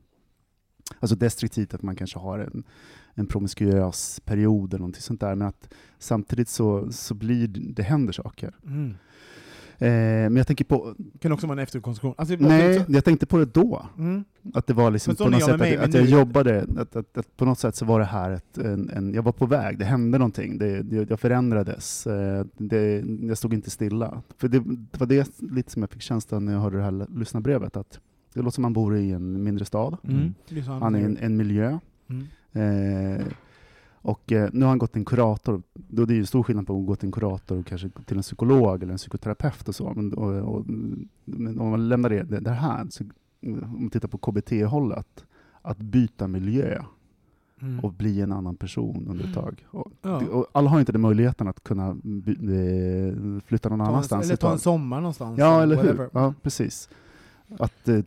alltså destruktivt att man kanske har en, en promiskuös period eller någonting sånt där, men att samtidigt så, så blir det, det händer saker. Mm. Eh, men jag tänker på, Kan också vara en efterkonstruktion. Alltså, det bara- nej, jag tänkte på det då. Mm. Att det var liksom på något sätt mig, att, att jag nu- jobbade, att, att, att på något sätt så var det här ett, en, en, jag var på väg, det hände någonting, det, det, jag förändrades, eh, det, jag stod inte stilla. För det, det var det lite som jag fick känslan när jag hörde det här lyssnarbrevet, att det låter som man bor i en mindre stad, Mm. Det han är i en, en miljö, Mm. Eh, och eh, nu har han gått till en kurator. Då det är ju stor skillnad på att gå till en kurator och kanske till en psykolog eller en psykoterapeut och så. Men, och, och, men om man lämnar det, så, om man tittar på KBT-hållet, att byta miljö Mm. och bli en annan person under ett tag. Och, Ja. och alla har inte den möjligheten att kunna by, eh, flytta någon Ta en, annanstans. eller ett ta en sommar någonstans. Ja, eller hur? whatever. Ja, precis. Att, eh,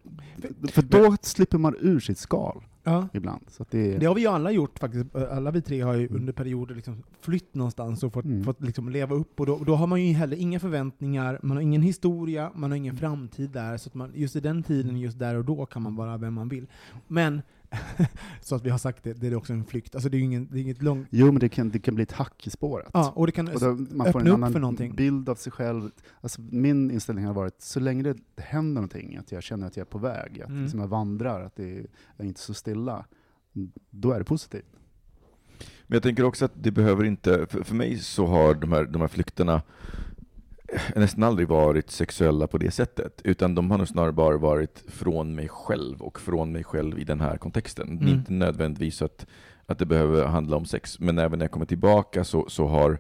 för då slipper man ur sitt skal Ja. ibland. Så det, Det har vi ju alla gjort faktiskt. Alla vi tre har ju under perioder liksom flytt någonstans och fått, Mm. fått liksom leva upp. Och då, då har man ju heller inga förväntningar, man har ingen historia, man har ingen framtid där. Så att man, just i den tiden, just där och då, kan man vara vem man vill. Men, så att vi har sagt det, det är också en flykt. Alltså det är ju ingen, det är inget långt... Jo, men det kan, det kan bli ett hack i spåret. Ja, och det kan Och då, man får öppna en upp för annan någonting. bild av sig själv. Alltså, min inställning har varit, så länge det händer någonting, att jag känner att jag är på väg, att Mm. liksom jag vandrar, att det är, jag är inte så stilla, då är det positivt. Men jag tänker också att det behöver inte, för, för mig så har de här, de här flykterna nästan aldrig varit sexuella på det sättet, utan de har nog snarare bara varit från mig själv och från mig själv i den här kontexten. Är Mm. inte nödvändigtvis att, att det behöver handla om sex, men även när jag kommer tillbaka så, så har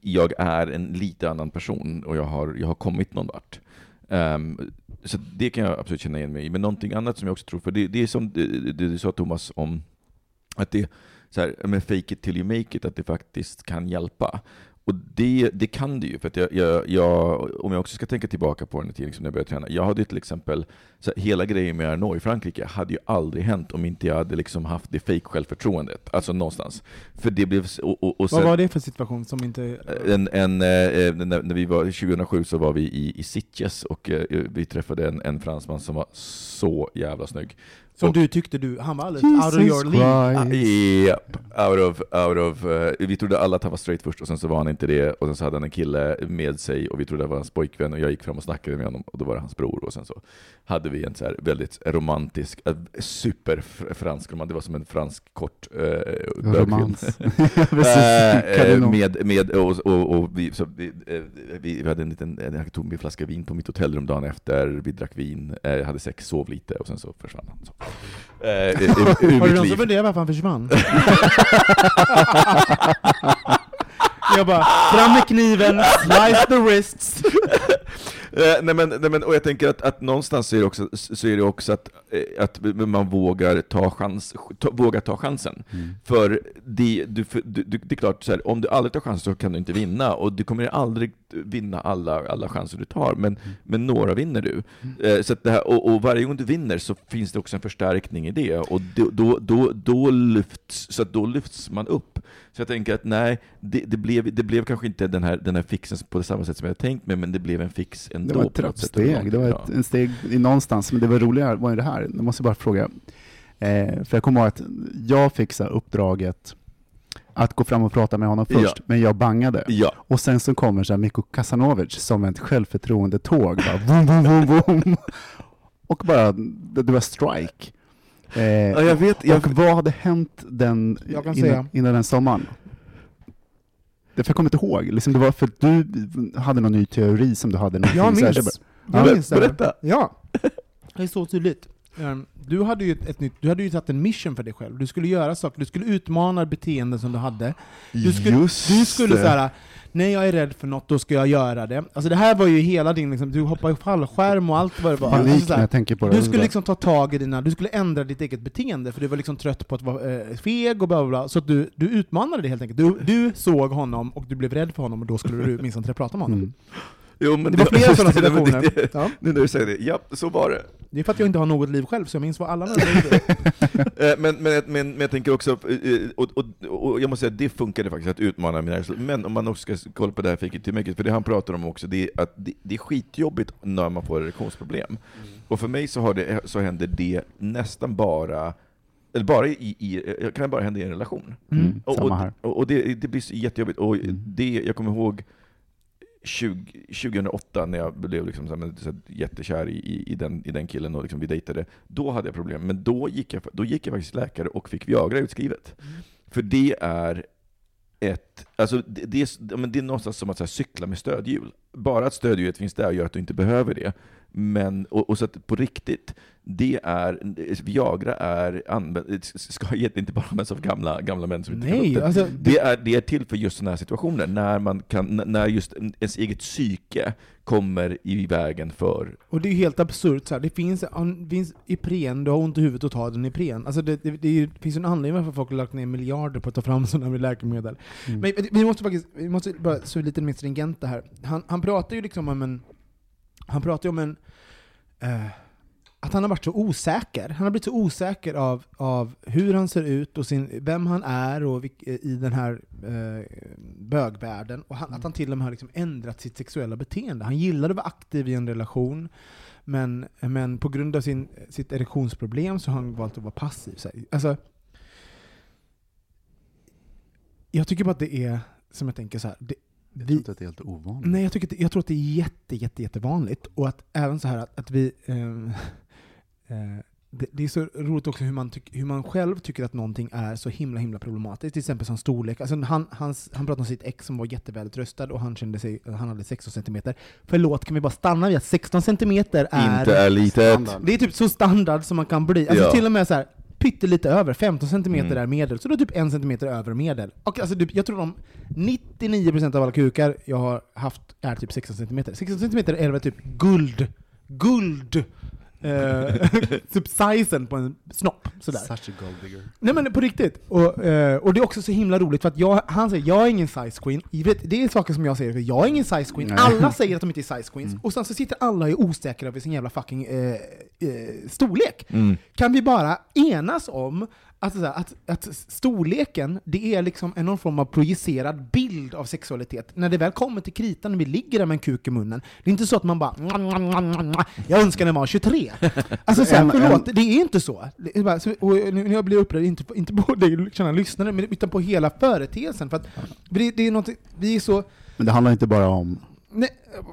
jag är en lite annan person och jag har, jag har kommit någon vart. Ehm, så det kan jag absolut känna igen mig i. Men någonting annat som jag också tror, för det, det är som det du sa Thomas om att det så här, men fake it till you make it, att det faktiskt kan hjälpa. Och det, det kan det ju, för att jag, jag, jag, om jag också ska tänka tillbaka på den tiden som jag började träna. Jag hade ju till exempel, så här, hela grejen med Arnaud i Frankrike hade ju aldrig hänt om inte jag hade liksom haft det fake självförtroendet, alltså någonstans. För det blev, och, och, och Vad sen- var det för situation som inte... en, en, eh, när, när vi var, 2007 så var vi i, i Sitges och eh, vi träffade en, en fransman som var så jävla snygg. Som och, du tyckte du, han var alldeles out of your league. Ah, Japp, out of, out of, eh, vi trodde alla att han var straight först och sen så var han inte det och sen så hade han en kille med sig och vi trodde det var hans pojkvän och jag gick fram och snackade med honom och då var det hans bror och sen så hade vi en så här väldigt romantisk, eh, superfransk roman, det var som en fransk kort bögfilm. Romans. Kanon. med, med, och, och, och vi, så vi, vi, vi hade en liten, jag tog en flaska vin på mitt hotellrum dagen efter, vi drack vin, eh, hade sex, sov lite och sen så försvann han. Så. Eh, ur- ur Har du mitt liv. någonsin funderat varför han försvann? jag bara, fram med kniven, slice the wrists. Eh, nej men, nej men, och jag tänker att, att någonstans så är det också, så är det också att, eh, att man vågar ta, chans, ta, vågar ta chansen. Mm. För, det, du, för du, det är klart, så här, om du aldrig tar chansen så kan du inte vinna, och du kommer aldrig vinna alla, alla chanser du tar, men, Mm. men några vinner du. Eh, så att det här, och, och varje gång du vinner så finns det också en förstärkning i det, och då, då, då, då, lyfts, så att då lyfts man upp. Så jag tänker att nej, det, det, blev, det blev kanske inte den här, den här fixen på samma sätt som jag tänkt mig, men det blev en fix ändå. Det var ett trappsteg, det var ett, en steg i någonstans, men det var roligare var ju det här. Jag måste bara fråga, eh, för jag kommer ihåg att jag fick så uppdraget att gå fram och prata med honom först, Ja. men jag bangade. Ja. Och sen så kommer så här Mikko Kasanovic som ett självförtroende-tåg, bara boom, boom, boom, boom. Och bara, det, var strike. Eh, Ja, jag vet, jag, och vad hade hänt den, Jag kan säga. innan, innan den sommaren? Det för jag kommer inte ihåg, liksom det var för att du hade någon ny teori som du hade. Jag så här, minns. så bara- Jag Ber- minns det. här. berätta. Ja. Det är så tydligt. Ehm, Du hade ju ett, ett nytt, du hade ju satt en mission för dig själv. Du skulle göra saker, du skulle utmana beteenden som du hade. Du skulle, Just du skulle det. såhär, när jag är rädd för något, då ska jag göra det. Alltså det här var ju hela din, liksom, du hoppade i fallskärm och allt vad det var. Panik Alltså, så när jag tänker på det. du skulle liksom ta tag i dina, du skulle ändra ditt eget beteende, för du var liksom trött på att vara eh, feg och bla bla bla. Så att du, du utmanade det helt enkelt. Du, du såg honom och du blev rädd för honom och då skulle du minst inte prata med honom. Mm. Jo, men Det var flera sådana situationer. Det, Ja. nu när du säger det, ja, så var det. Det är för att jag inte har något liv själv, så jag minns vad alla andra gjorde. Eh, men, men, men, men jag tänker också, eh, och, och, och jag måste säga att det funkade faktiskt, att utmana mina rädslor. Men om man också ska kolla på det här fake it till make it, för det han pratar om också, det är att det, det är skitjobbigt när man får erektionsproblem. Och för mig så, har det, så händer det nästan bara eller bara i, i, kan det bara hända i en relation. Mm, Och, samma och, här. och det, det blir så jättejobbigt. Och Mm. det, jag kommer ihåg 20, 2008 när jag blev liksom så här, så här, jättekär i, i, den, i den killen och liksom vi dejtade. Då hade jag problem, men då gick jag, då gick jag faktiskt till läkare och fick Viagra utskrivet. För det är ett, alltså det, det, är, det är någonstans som att här, cykla med stödhjul. Bara att stödhjulet finns där gör att du inte behöver det. Men, och, och så att på riktigt, det är, Viagra är använd, ska inte bara användas av gamla, gamla män som inte Nej, upp det. alltså, Det är, det är till för just sådana här situationer, när, man kan, när just ens eget psyke kommer i vägen för... Och det är ju helt absurt, så här. det finns, finns Ipren, du har ont i huvudet och tar en Ipren. Alltså det, det, det, finns ju en anledning varför folk har lagt ner miljarder på att ta fram sådana med läkemedel. Mm. Men vi måste faktiskt, vi måste bara så lite mer stringenta här. Han, han pratar ju liksom om en, han pratar ju om en, eh, att han har varit så osäker. Han har blivit så osäker av, av hur han ser ut och sin, vem han är och vilk, i den här eh, bögvärlden. Och han, att han till och med har liksom ändrat sitt sexuella beteende. Han gillade att vara aktiv i en relation, men, men på grund av sin, sitt erektionsproblem så har han valt att vara passiv. Så. Alltså, jag tycker bara att det är, som jag tänker så här, det, Jag tror inte att det är helt ovanligt. Nej, jag, tycker det- jag tror att det är jätte, jätte, jättevanligt. Och att även så här att, att vi... eh, det, det är så roligt också hur man, tyck, hur man själv tycker att någonting är så himla himla problematiskt. Till exempel som storlek. Alltså han, hans, han pratade om sitt ex som var jättevältröstad och han kände sig, han hade 16 cm. Förlåt, kan vi bara stanna vid att 16 cm är... Inte är litet. Det är typ så standard som man kan bli. Alltså Ja. till och med så här pyttelite över, 15 cm Mm. är medel, så då typ 1 cm över medel. Och alltså, typ, jag tror de 99% av alla kukar jag har haft är typ 16 cm. 16 cm är väl typ guld, guld, eh, typ sizen på en snopp. Sådär. Such a gold digger. Nej men på riktigt. Och, eh, och det är också så himla roligt för att jag, han säger jag är ingen size queen. Vet, det är saker som jag säger, för jag är ingen size queen. Nej. Alla säger att de inte är size queens. Och sen så sitter alla och är osäkra över sin jävla fucking eh, eh, storlek. Mm. Kan vi bara enas om att, så här, att, att storleken, det är liksom en någon form av projicerad bild av sexualitet. När det väl kommer till kritan, när vi ligger där med en kuk i munnen, det är inte så att man bara jag önskar den var 23. Alltså så här, förlåt, det är inte så. Och när jag blir upprörd, inte inte på dig, kära lyssnare, utan på hela företeelsen. För att det, det är något, vi är så... Men det handlar inte bara om Nej,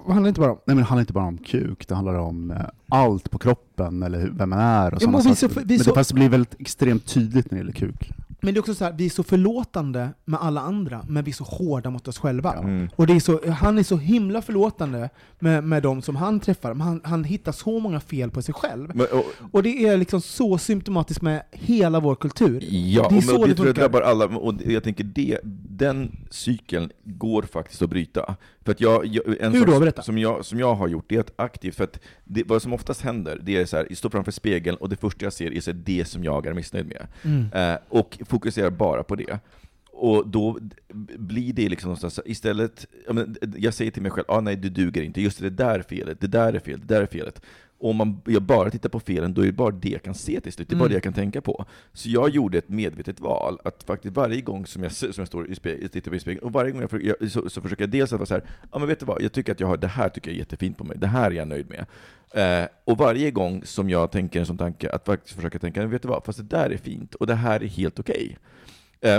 vad handlar inte bara om? Nej men det handlar inte bara om kuk, det handlar om eh, allt på kroppen, eller hur, vem man är och Ja, sådana men vi saker. så- men så- det fast det blir väldigt extremt tydligt när det gäller kuk. Men det är också så här, vi är så förlåtande med alla andra, men vi är så hårda mot oss själva. Mm. Och det är så, han är så himla förlåtande med, med de som han träffar, men han, han hittar så många fel på sig själv. Men, och, Och det är liksom så symptomatiskt med hela vår kultur. Ja, det är och så det, det tror jag drabbar alla, och jag tänker det, den cykeln går faktiskt att bryta. För att jag, jag, en Hur då? Berätta. Som jag, som jag har gjort, det är att aktivt, för att det, vad som oftast händer, det är så här, jag står framför spegeln och det första jag ser är så här, det som jag är missnöjd med. Mm. Eh, och fokuserar bara på det. Och då blir det liksom någonstans, istället, jag säger till mig själv, ah, nej du duger inte, just det där är felet, det där är fel, det där är felet. Om man, jag bara tittar på felen, då är det bara det jag kan se till slut, det är bara Mm. det jag kan tänka på. Så jag gjorde ett medvetet val, att faktiskt varje gång som jag, som jag står i spegeln, tittar på spegeln, och varje gång jag, så, så försöker jag dels att vara så här, ja men vet du vad, jag tycker att jag har, det här tycker jag är jättefint på mig, det här är jag nöjd med. Eh, och varje gång som jag tänker en sån tanke, att faktiskt försöka tänka, vet du vad, fast det där är fint, och det här är helt okej. Eh,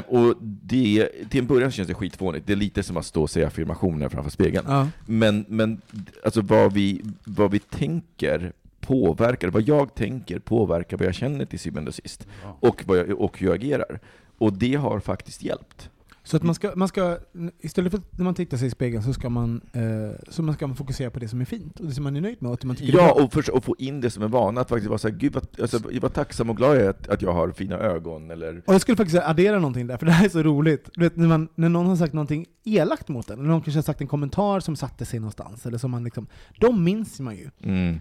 och det, till en början känns det skitfånigt, det är lite som att stå och säga affirmationer framför spegeln. Ja. Men, men alltså vad, vi, vad vi tänker påverkar, vad jag tänker påverkar vad jag känner till syvende och sist. Och, vad jag, och hur jag agerar. Och det har faktiskt hjälpt. Så att man ska, man ska, istället för att när man tittar sig i spegeln så ska man, eh, så man ska man fokusera på det som är fint, och det som man är nöjd med, och man tycker Ja, och, för, och få in det som en vana, att faktiskt vara såhär, gud vad, alltså, jag var tacksam och glad jag är att, att jag har fina ögon, eller Och jag skulle faktiskt addera någonting där, för det här är så roligt. Du vet, när, man, när någon har sagt någonting elakt mot en, eller någon kanske har sagt en kommentar som satte sig någonstans, eller som man liksom, de minns man ju. mm.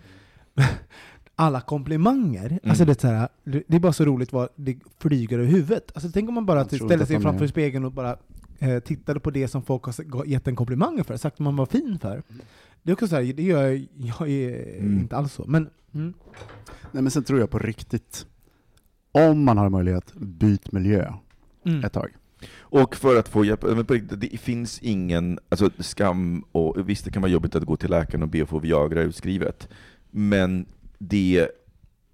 Alla komplimanger, alltså det, är så här, det är bara så roligt vad det flyger över huvudet. Alltså tänk om man bara tror ställer sig framför är- spegeln och bara eh, tittade på det som folk har gett en komplimang för, sagt att man var fin för. Det är också så här, det gör jag, jag är Mm. inte alls så. Men, mm. Nej men sen tror jag på riktigt, om man har möjlighet, byt miljö Mm. ett tag. Och för att få hjälp, men på riktigt, det finns ingen alltså, skam, och visst det kan vara jobbigt att gå till läkaren och be att få Viagra utskrivet, men det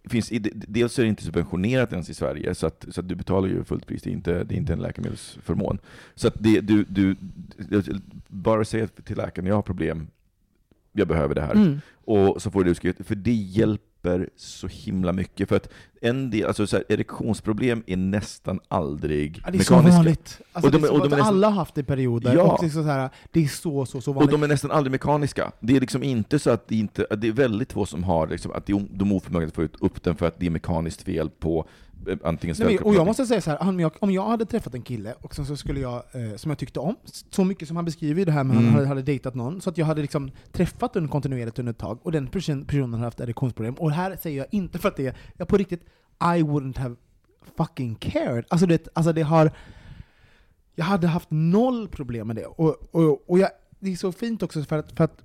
finns, dels är det inte subventionerat ens i Sverige, så att, så att du betalar ju fullt pris, det är inte, det är inte en läkemedelsförmån. Så att det, du, du, bara säg till läkaren, jag har problem, jag behöver det här. Mm. Och så får du det utskrivet, för det hjälper så himla mycket. För att en del, alltså så här, erektionsproblem är nästan aldrig Ja, det är så mekaniska. vanligt. Alltså, Och de det är är- så och de är nästan- Alla har haft det i perioder, Ja. och det är, så här, det är så, så, så Och vanligt. de är nästan aldrig mekaniska. Det är liksom inte så att det inte, det är väldigt få som har liksom, att de de oförmögna att få ut upp den för att det är mekaniskt fel på eh, antingen Nej, men, och jag måste säga så här, om jag, om jag hade träffat en kille och så skulle jag, eh, som jag tyckte om, så mycket som han beskriver det här med att Mm. han hade, hade dejtat någon, så att jag hade liksom träffat den kontinuerligt under ett tag, och den person, personen hade haft erektionsproblem. Och här säger jag inte för att det är, jag på riktigt, I wouldn't have fucking cared. Alltså det, alltså det har, jag hade haft noll problem med det. Och, och, och jag, det är så fint också för att, för att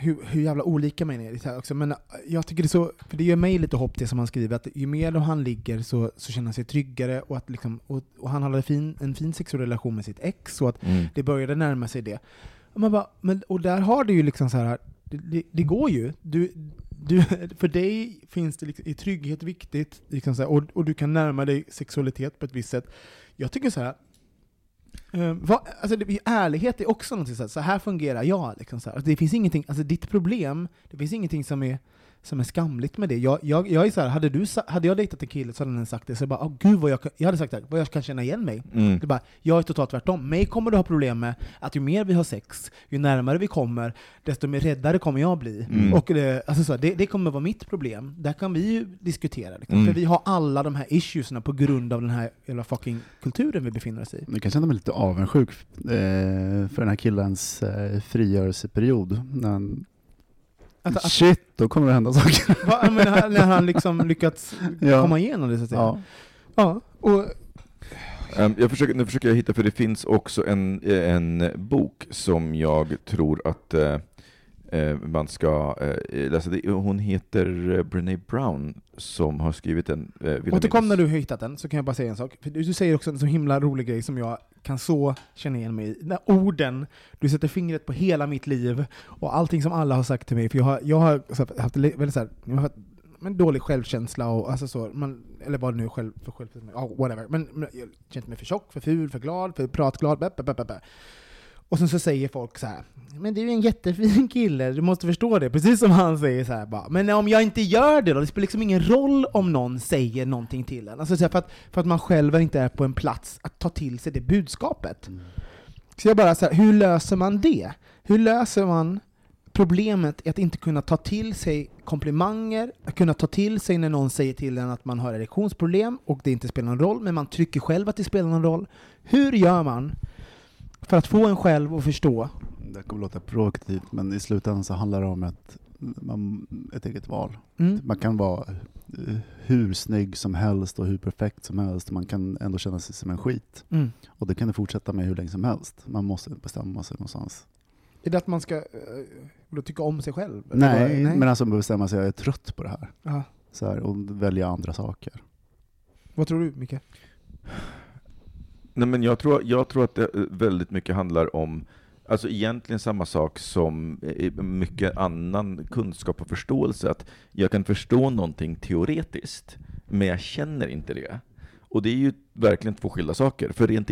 hur, hur jävla olika man är. det här också. Men jag tycker det så, för det ger mig lite hopp det som han skriver, att ju mer han ligger så, så känner han sig tryggare och att liksom, och, och han hade fin, en fin sexuell relation med sitt ex och att Mm. det började närma sig det. Och, man bara, men, och där har du ju liksom så här, det, det, det går ju. Du, du, för dig finns det liksom, är trygghet viktigt, liksom så här, och, och du kan närma dig sexualitet på ett visst sätt. Jag tycker så här, Eh, um, vad, alltså det, ärlighet är också någonting så här, så här fungerar jag. Liksom så här. Alltså det finns ingenting, alltså ditt problem, det finns ingenting som är som är skamligt med det. Jag, jag, jag är så här, hade, du, hade jag dejtat en kille så hade den sagt det, så jag bara, oh, gud vad jag, jag hade sagt det, vad jag kan känna igen mig. Mm. Det bara, jag är totalt tvärtom. Mig kommer du ha problem med att ju mer vi har sex, ju närmare vi kommer, desto mer räddare kommer jag bli. Mm. Och det, alltså så, det, det kommer vara mitt problem. Där kan vi ju diskutera. Liksom. Mm. För vi har alla de här issuesna på grund av den här jävla fucking kulturen vi befinner oss i. Jag kan känna mig lite avundsjuk eh, för den här killens eh, frigörelseperiod. När han, Att, att, shit, då kommer det hända saker. va, men, när han- när han liksom lyckats Ja. komma igenom det så att säga. Ja. Ja, och Ehm, jag försöker, nu försöker jag hitta, för det finns också en, en bok som jag tror att eh, Eh, man ska eh, läsa. Det- Hon heter eh, Brené Brown som har skrivit den. Eh, återkom när du har hittat den, så kan jag bara säga en sak. För du, säger också en så himla rolig grej som jag kan så känna igen mig i. Den orden, du sätter fingret på hela mitt liv och allting som alla har sagt till mig. För jag har, jag har så haft väldigt så här, jag har haft men dålig självkänsla och alltså så, man, eller vad det nu är själv, för själv, oh, whatever. Men, men jag har känt mig för tjock, för ful, för glad, för pratglad, bä, bä, bä, bä. Och sen så säger folk så här. Men du är en jättefin kille, du måste förstå det. Precis som han säger så här bara. Men om jag inte gör det då? Det spelar liksom ingen roll om någon säger någonting till en. Alltså för, att, för att man själv inte är på en plats att ta till sig det budskapet. Så jag bara så här, hur löser man det? Hur löser man problemet i att inte kunna ta till sig komplimanger, att kunna ta till sig när någon säger till en att man har erektionsproblem och det inte spelar någon roll, men man tycker själv att det spelar någon roll. Hur gör man för att få en själv att förstå? Det kommer låta provokativt, men i slutändan så handlar det om ett, man, ett eget val. Mm. Man kan vara eh, hur snygg som helst och hur perfekt som helst, man kan ändå känna sig som en skit. Mm. Och det kan du fortsätta med hur länge som helst. Man måste bestämma sig någonstans. Är det att man ska då tycka om sig själv? Nej, vad- men alltså bestämma sig, jag är trött på det här. Så här och välja andra saker. Vad tror du, Micke? Nej, men jag, tror, jag tror att det eh, väldigt mycket handlar om Alltså egentligen samma sak som eh, mycket annan kunskap och förståelse, att jag kan förstå någonting teoretiskt, men jag känner inte det. Och det är ju verkligen två skilda saker, för rent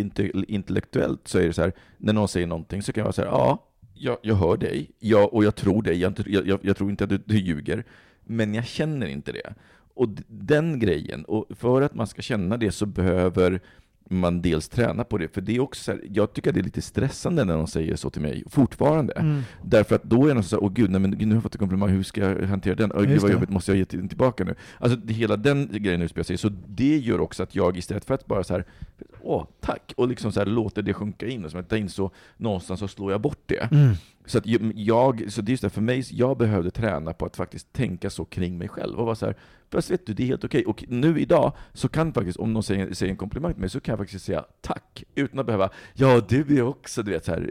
intellektuellt så är det så här, när någon säger någonting så kan jag vara så här, ja, jag, jag hör dig, ja, och jag tror dig, jag, jag, jag, tror inte att du, du ljuger, men jag känner inte det. Och den grejen, och för att man ska känna det så behöver man dels träna på det, för det är också så här, jag tycker att det är lite stressande när de säger så till mig, fortfarande. Mm. Därför att då är det så här, åh gud, nej, men nu har jag fått en komplimang, hur ska jag hantera den? Åh, gud vad jobbigt, måste jag ge den tillbaka nu? Alltså det, hela den grejen utspelar sig, så det gör också att jag istället för att bara så här, åh, tack, och liksom så här låter det sjunka in, och som att ta in så någonstans så slår jag bort det. Mm. Så, att jag, så det är just det, för mig, jag behövde träna på att faktiskt tänka så kring mig själv och vara så här, fast vet du, det är helt okej. Och nu idag, så kan faktiskt, om någon säger, säger en komplimang till mig, så kan jag faktiskt säga tack, utan att behöva, ja du är också, du vet, så här,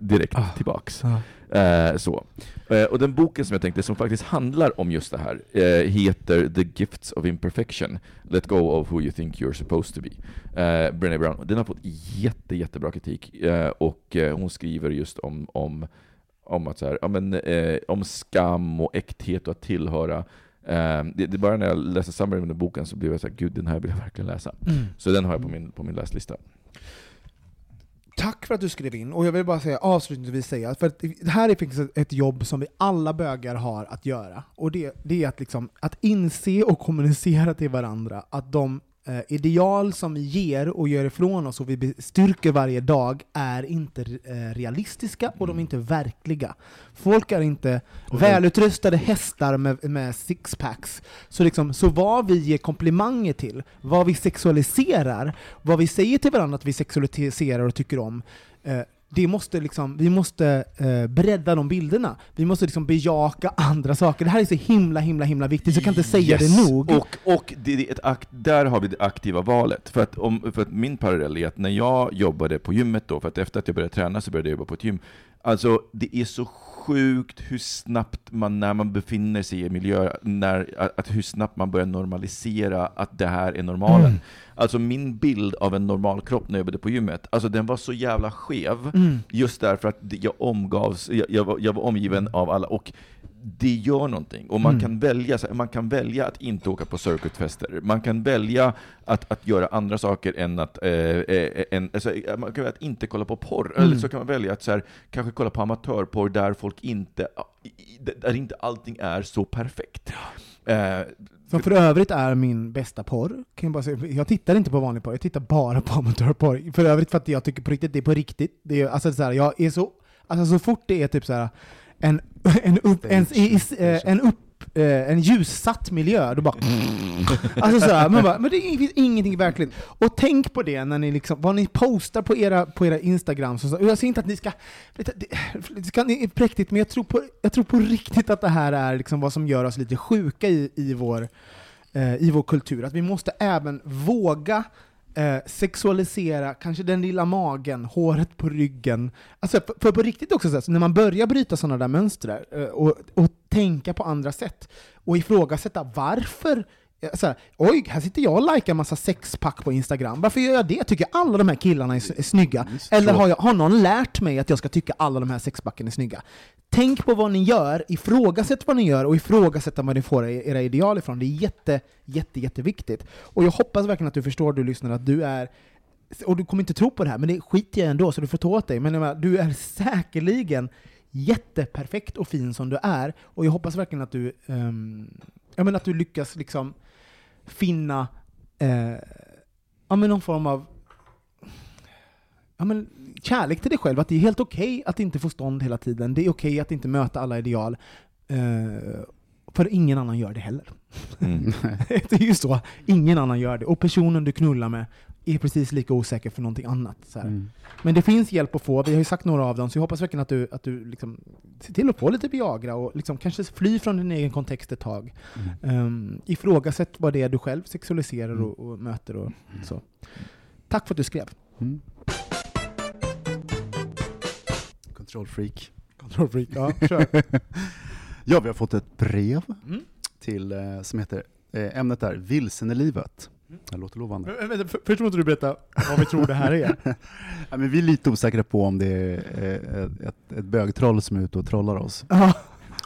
direkt Ah. tillbaks. Ja. Eh, så. Eh, och den boken som jag tänkte, som faktiskt handlar om just det här, eh, heter The Gifts of Imperfection. Let go of who you think you're supposed to be. Eh, Brené Brown. Den har fått jätte, jättebra kritik, eh, och eh, hon skriver just om, om, om, att så här, ja, men, eh, om skam och äkthet och att tillhöra. Eh, det, det bara när jag läste samman med boken så blev jag så här, gud den här vill jag verkligen läsa. Mm. Så den har jag på min, på min läslista. Tack för att du skrev in, och jag vill bara säga avslutningsvis säga, för att det här är faktiskt ett- jobb som vi alla bögar har att göra, och det, det är att, liksom, att inse och kommunicera till varandra att de eh, ideal som vi ger och gör ifrån oss och vi styrker varje dag är inte eh, realistiska och de är inte verkliga. Folk är inte välutrustade hästar med, med sixpacks. Så, liksom, så vad vi ger komplimanger till, vad vi sexualiserar, vad vi säger till varandra att vi sexualiserar och tycker om, eh, det måste liksom, vi måste eh, bredda de bilderna. Vi måste liksom bejaka andra saker. Det här är så himla, himla, himla viktigt, så jag kan inte säga Yes. det nog. Och, och det, det akt, där har vi det aktiva valet. För att, om, för att min parallell är att när jag jobbade på gymmet då, för att efter att jag började träna så började jag jobba på ett gym. Alltså det är så sjukt hur snabbt man, när man befinner sig i miljö, när, att, att hur snabbt man börjar normalisera att det här är normalen. Mm. Alltså min bild av en normal kropp när jag jobbade på gymmet, alltså den var så jävla skev, Mm. just därför att jag omgavs, jag, jag, var, jag var omgiven av alla, och det gör någonting. Och man, Mm. kan välja, man kan välja att inte åka på circuitfester. Man kan välja att, att göra andra saker än att, eh, eh, än, alltså, man kan välja att inte kolla på porr. Mm. Eller så kan man välja att så här, kanske kolla på amatörporr där folk inte, där inte allting är så perfekt. Eh, Som för övrigt är min bästa porr. Kan jag, bara säga. jag tittar inte på vanlig porr, jag tittar bara på amatörporr. För övrigt för att jag tycker på riktigt, det är på riktigt. Det är, alltså, så här, jag är så, alltså, så fort det är typ så här, en, en, upp, en, i, eh, en, upp, eh, en ljussatt miljö, då bara... Alltså så här, man bara, men det finns ingenting verkligt. Och tänk på det när ni liksom, vad ni postar på era, på era Instagrams. Och så, och jag säger inte att ni ska, det, ska det är präktigt, men jag tror, på, jag tror på riktigt att det här är liksom vad som gör oss lite sjuka i, i, vår, eh, i vår kultur. Att vi måste även våga eh, sexualisera kanske den lilla magen, håret på ryggen. Alltså, för, för på riktigt också, så här, så när man börjar bryta sådana där mönster eh, och, och tänka på andra sätt och ifrågasätta varför så här, Oj, här sitter jag och likar massa sexpack på Instagram. Varför gör jag det? Tycker alla de här killarna är, snygga? Eller har, jag, har någon lärt mig att jag ska tycka alla de här sexpacken är snygga? Tänk på vad ni gör, ifrågasätt vad ni gör och ifrågasätt var ni får era ideal ifrån. Det är jätte, jätte, jätteviktigt. Och jag hoppas verkligen att du förstår, du lyssnar, att du är och du kommer inte tro på det här, men det skiter jag ändå, så du får ta åt dig. Men menar, du är säkerligen jätteperfekt och fin som du är, och jag hoppas verkligen att du, ehm, jag menar, att du lyckas liksom finna eh, ja, men någon form av ja, men kärlek till dig själv, att det är helt okej att inte få stånd hela tiden. Det är okej att inte möta alla ideal. Eh, för ingen annan gör det heller. Mm. det är ju så. Ingen annan gör det. Och personen du knullar med är precis lika osäker för någonting annat. Så här. Mm. Men det finns hjälp att få, vi har ju sagt några av dem, så jag hoppas verkligen att du, att du liksom ser till att få lite Viagra och liksom kanske fly från din egen kontext ett tag. Um, ifrågasätt vad det är du själv sexualiserar och, och möter och så. Tack för att du skrev. Mm. Kontrollfreak. Kontrollfreak, ja, kör. ja, vi har fått ett brev Mm. till, eh, som heter, eh, ämnet är Vilsen i livet. Mm. Det låter lovande. Men, vänta, för- Först måste du berätta vad vi tror det här är. Ja, men vi är lite osäkra på om det är eh, ett, ett bögtroll som är ute och trollar oss.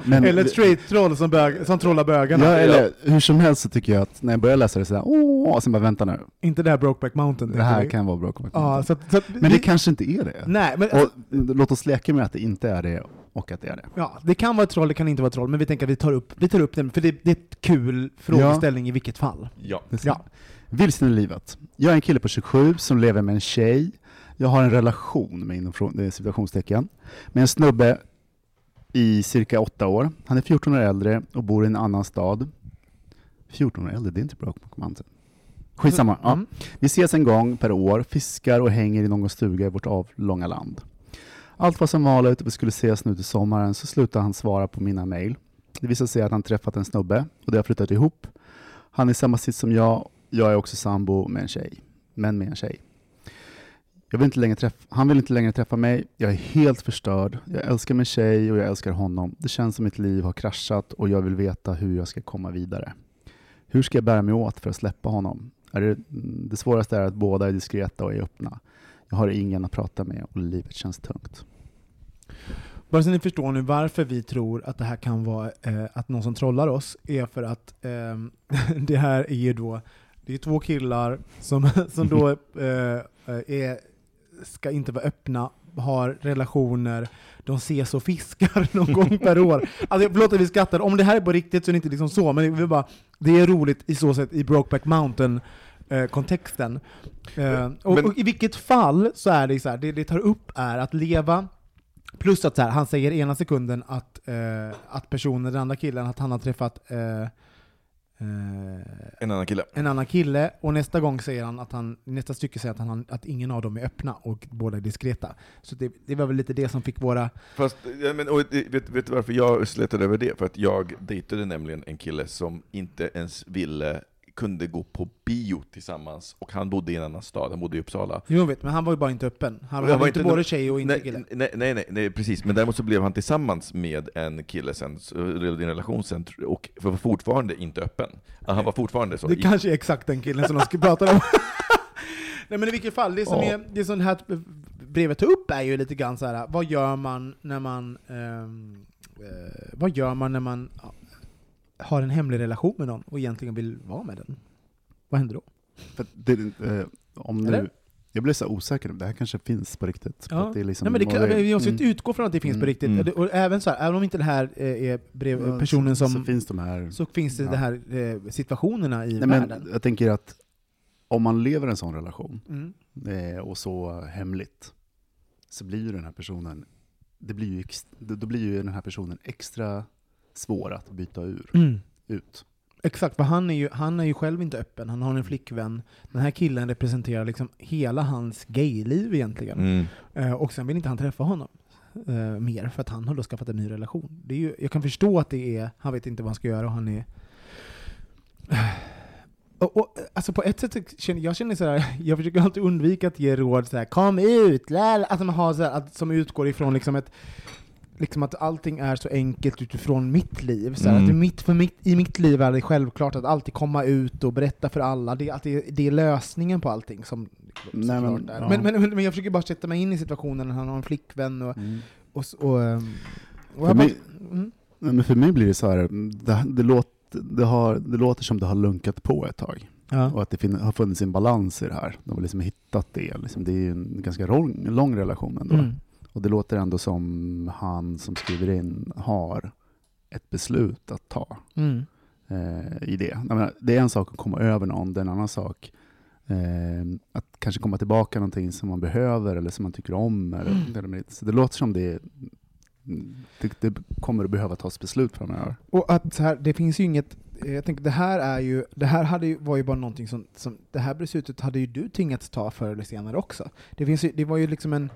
Ja. Men- Eller ett straight troll som, bög, som trollar bögarna. Ja, eller hur som helst så tycker jag att när jag börjar läsa det sådär, åh, och sen bara vänta nu. Inte det här Brokeback Mountain. Det här vi. kan vara Brokeback Ja, Mountain. så att, så att, Men det kanske inte är det. Nej, men och, låt oss leka med att det inte är det och att det är det. Ja, det kan vara ett troll, det kan inte vara ett troll, men vi tänker att vi tar upp, vi tar upp den, för det, det är ett kul frågeställning i vilket fall. Ja. Ja. Vilsen i livet. Jag är en kille på 27 som lever med en tjej. Jag har en relation, med inom citationstecken, med en snubbe i cirka åtta år. Han är 14 år äldre och bor i en annan stad. 14 år äldre, det är inte Brokeback Mountain. Skitsamma. Ja. Mm. Vi ses en gång per år, fiskar och hänger i någon stuga i vårt avlånga land. Allt var som vanligt och vi skulle ses nu till sommaren så slutade han svara på mina mejl. Det visade sig att han träffat en snubbe och de har flyttat ihop. Han är i samma sits som jag. Jag är också sambo med en tjej. Men med en tjej. Jag vill inte längre träffa, han vill inte längre träffa mig. Jag är helt förstörd. Jag älskar min tjej och jag älskar honom. Det känns som mitt liv har kraschat och jag vill veta hur jag ska komma vidare. Hur ska jag bära mig åt för att släppa honom? Det, det svåraste är att båda är diskreta och är öppna. Jag har ingen att prata med och livet känns tungt. Bara så ni förstår nu varför vi tror att det här kan vara eh, att någon som trollar oss, är för att ehm, det här är ju då, det är två killar som, som då eh, är, ska inte vara öppna, har relationer, de ses och fiskar någon gång per år. Alltså förlåt att vi skrattar, om det här är på riktigt så är det inte liksom så, men det är, bara, det är roligt i så sätt i Brokeback Mountain eh, kontexten. Eh, och, och i vilket fall så är det så här, det det tar upp är att leva Plus att så här, han säger ena sekunden att, eh, att personen, den andra killen, att han har träffat eh, En annan kille. en annan kille, och nästa gång säger han att han, nästa stycke säger att, han, att ingen av dem är öppna och båda är diskreta. Så det, det var väl lite det som fick våra... Fast, ja, men, och, vet, vet du varför jag slätade över det? För att jag dejtade nämligen en kille som inte ens ville, kunde gå på bio tillsammans, och han bodde i en annan stad, han bodde i Uppsala. Jo, vet, men han var ju bara inte öppen. Han Jag var inte både tjej och inte nej, kille. Nej, nej, nej, nej, precis. Men däremot så blev han tillsammans med en kille sen, så- i en relation sen, och var fortfarande inte öppen. Han var fortfarande så. Det kanske är exakt den killen som de ska prata om. Nej men i vilket fall, det som, Ja. är, det som det här brevet tar upp är ju lite grann så här. vad gör man när man, ehm, eh, vad gör man när man har en hemlig relation med någon och egentligen vill vara med den? Vad händer då? Det, eh, om Eller? jag blir så osäker, det här kanske finns på riktigt. Ja. det är liksom, Nej, men det kan, vi måste ju mm. utgå från att det finns på Mm, riktigt. mm. Och även, så här, även om inte det här eh, är brev, personen som... Så finns de här... så finns det Ja. de här eh, situationerna i Nej, världen. men jag tänker att om man lever en sån relation, Mm. eh, och så hemligt, så blir ju den här personen, det blir ju då blir ju den här personen extra svår att byta ur, Mm. ut. Exakt, för han är, ju, han är ju själv inte öppen, han har en flickvän. Den här killen representerar liksom hela hans gayliv egentligen. Mm. Eh, och sen vill inte han träffa honom eh, mer, för att han har då skaffat en ny relation. Det är ju, jag kan förstå att det är, han vet inte vad han ska göra och han är... Och, och, alltså på ett sätt, känner, jag känner sådär, jag försöker alltid undvika att ge råd såhär, kom ut, lär, att man har såhär, att, som utgår ifrån liksom ett Liksom att allting är så enkelt utifrån mitt liv. Så Mm. att det mitt, för mitt, I mitt liv är det självklart att alltid komma ut och berätta för alla. Det, att det, det är lösningen på allting. Som, Nej, men, ja. men, men, men, men jag försöker bara sätta mig in i situationen när han har en flickvän och, Mm. och, s- och, ehm, och För mig- bara, mm. Men för mig blir det så här, det, det, låter, det, har, det låter som det har lunkat på ett tag. ja. Och att det fin, har funnits en balans i det här. De har liksom hittat det. Liksom, det är ju en ganska lång, lång relation ändå. Mm. Och det låter ändå som han som skriver in har ett beslut att ta Mm. eh, i det. Menar, det är en sak att komma över någon, det är en annan sak eh, att kanske komma tillbaka någonting som man behöver eller som man tycker om. Eller, Mm. Så det låter som det, det, det kommer att behöva tas beslut framöver. Och att så här, det finns ju inget, jag tänker det här är ju, det här hade ju, var ju bara någonting som, som, det här beslutet hade ju du tvingats ta förr eller senare också. Det, finns ju, det var ju liksom en,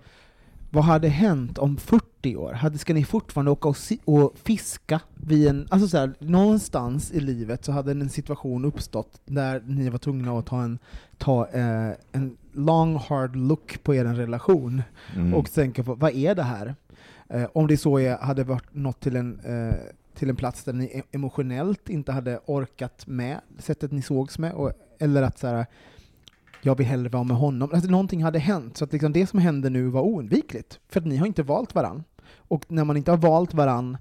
vad hade hänt om 40 år? Hade, ska ni fortfarande åka och, si, och fiska vid en, alltså så här, någonstans i livet så hade en situation uppstått där ni var tvungna att ta en, ta, eh, en long hard look på er relation Mm. och tänka på vad är det här? Eh, om det så är, hade varit nått till en, eh, till en plats där ni e- emotionellt inte hade orkat med sättet ni sågs med, och, eller att så här, jag vill hellre vara med honom. Alltså, någonting hade hänt, så att liksom det som hände nu var oundvikligt. För att ni har inte valt varann. Och när man inte har valt varann,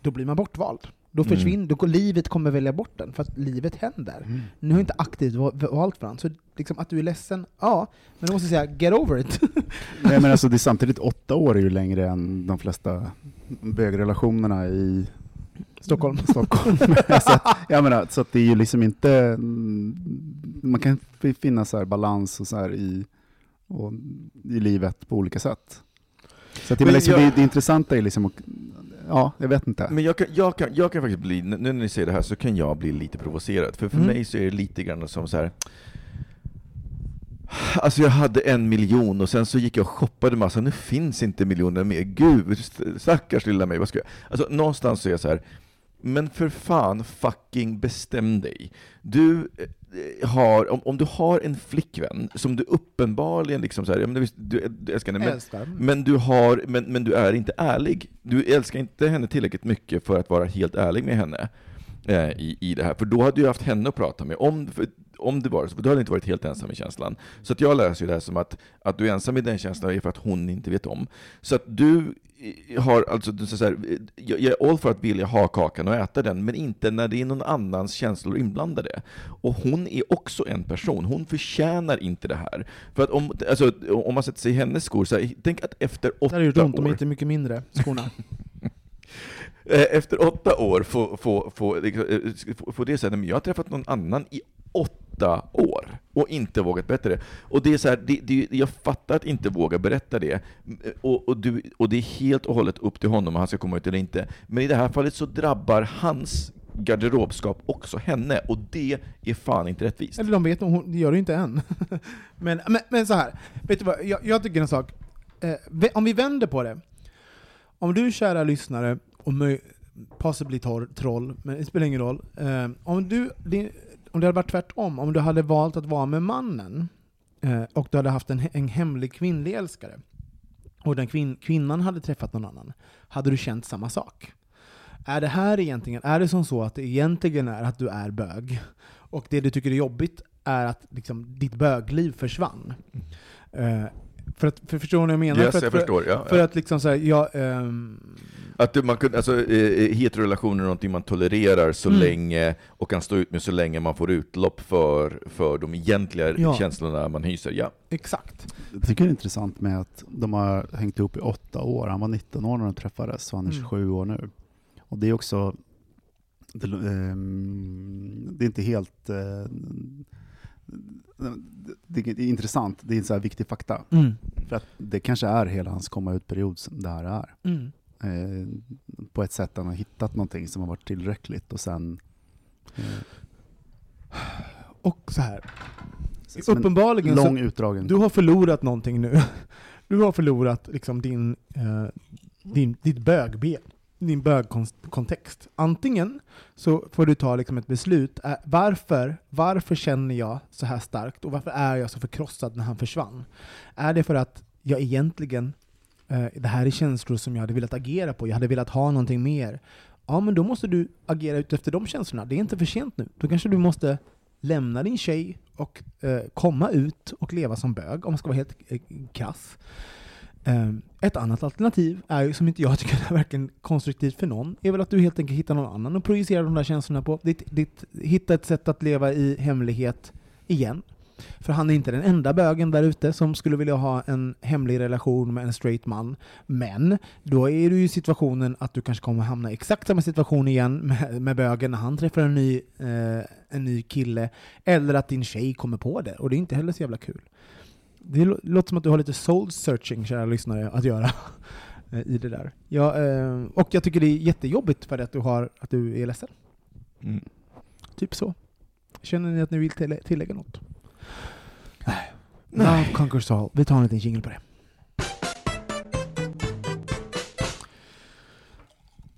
då blir man bortvald. Då Mm. försvinner, då, livet kommer välja bort den, för att livet händer. Ni har inte aktivt va- valt varandra. Så liksom att du är ledsen, ja, men du måste säga get over it. Nej, men alltså, det är samtidigt åtta år är ju längre än de flesta bögrelationerna i Stockholm. Stockholm. så, att, jag menar, så att det är ju liksom inte... mm, Man kan fi- finna så här balans och så här i, och, i livet på olika sätt. Så att det, är Men väl liksom, jag- det, det intressanta är liksom att, Ja, jag vet inte. Men jag kan, jag, kan, jag kan faktiskt bli, nu när ni säger det här så kan jag bli lite provocerad. För för Mm. mig så är det lite grann som så här. Alltså jag hade en miljon och sen så gick jag och shoppade massa, nu finns inte miljoner mer. Gud, st- stackars lilla mig, vad ska jag... Alltså någonstans så är jag så här. Men för fan, fucking bestäm dig. Du eh, har, om, om du har en flickvän som du uppenbarligen liksom så här, men visst, du, du älskar henne, men, men du, har, men, men du är inte ärlig. Du älskar inte henne tillräckligt mycket för att vara helt ärlig med henne eh, i, i det här. För då hade du haft henne att prata med. Om, för, om det var så, för du hade inte varit helt ensam i känslan. Så att jag läser ju det här som att, att du är ensam i den känslan är för att hon inte vet om. Så att du har alltså, så här, jag jag är all för att vilja ha kakan och äta den, men inte när det är någon annans känslor inblandade. Och hon är också en person, hon förtjänar inte det här. För att om, alltså, om man sätter sig i hennes skor, så här, tänk att efter Det åtta hade gjort ont, de år... är inte mycket mindre, skorna. Eh, Efter åtta år får få, få, liksom, eh, få, få det säga, men jag har träffat någon annan i åtta år och inte vågat berätta det. Och det är så här, det, det, jag fattar att inte våga berätta det. Och, och, du, och det är helt och hållet upp till honom om han ska komma ut eller inte. Men i det här fallet så drabbar hans garderobskap också henne, och det är fan inte rättvist. Eller de vet nog, hon det gör det ju inte än. men, men, men så här, vet du vad, jag, jag tycker en sak. Eh, om vi vänder på det. Om du kära lyssnare, och möj, possibly tor, troll, men det spelar ingen roll. Eh, om, du, din, om det hade varit tvärtom, om du hade valt att vara med mannen, eh, och du hade haft en, en hemlig kvinnlig älskare, och den kvin, kvinnan hade träffat någon annan, hade du känt samma sak? Är det här egentligen, är det som så att det egentligen är att du är bög, och det du tycker är jobbigt är att liksom, ditt bögliv försvann? Eh, För att, för, förstår ni vad jag menar? Yes, för att, jag för, förstår. Ja, För ja. att liksom såhär, ja, ehm, Att man kunde, alltså, heterorelationer är någonting man tolererar så Mm. länge och kan stå ut med så länge man får utlopp för, för de egentliga Ja. känslorna man hyser. Ja. exakt. Jag tycker det är intressant med att de har hängt ihop i åtta år. Han var 19 år när de träffades och han är Mm. 27 år nu. Och det är också... Det, ehm, det är inte helt... eh, det är intressant, det är en så här viktig fakta. Mm. För att det kanske är hela hans komma ut-period som det här är. Mm. Eh, på ett sätt han har hittat någonting som har varit tillräckligt och sen... Eh, Och så här. som en uppenbarligen lång så, utdragen... du har förlorat någonting nu. Du har förlorat liksom din, eh, din, ditt bögben, din bögkontext. Antingen så får du ta liksom ett beslut. Eh, varför, varför känner jag så här starkt och varför är jag så förkrossad när han försvann? Är det för att jag egentligen, eh, det här är känslor som jag hade velat agera på, jag hade velat ha någonting mer. Ja, men då måste du agera utefter de känslorna. Det är inte för sent nu. Då kanske du måste lämna din tjej och eh, komma ut och leva som bög, om man ska vara helt eh, krass. Ehm, ett annat alternativ är som inte jag tycker är varken konstruktivt för någon, är väl att du helt enkelt hittar någon annan och projicerar de där känslorna på. Ditt, ditt, hitta ett sätt att leva i hemlighet igen. För han är inte den enda bögen där ute som skulle vilja ha en hemlig relation med en straight man. Men då är du i situationen att du kanske kommer hamna i exakt samma situation igen med, med bögen när han träffar en ny, eh, en ny kille. Eller att din tjej kommer på det. Och det är inte heller så jävla kul. Det lå- låter som att du har lite soul searching, kära lyssnare, att göra eh, i det där. Ja, eh, och jag tycker det är jättejobbigt för att du, har, att du är ledsen. Mm. Typ så. Känner ni att ni vill till- tillägga något? Nej. Love conquers all. Vi tar en liten jingle på det.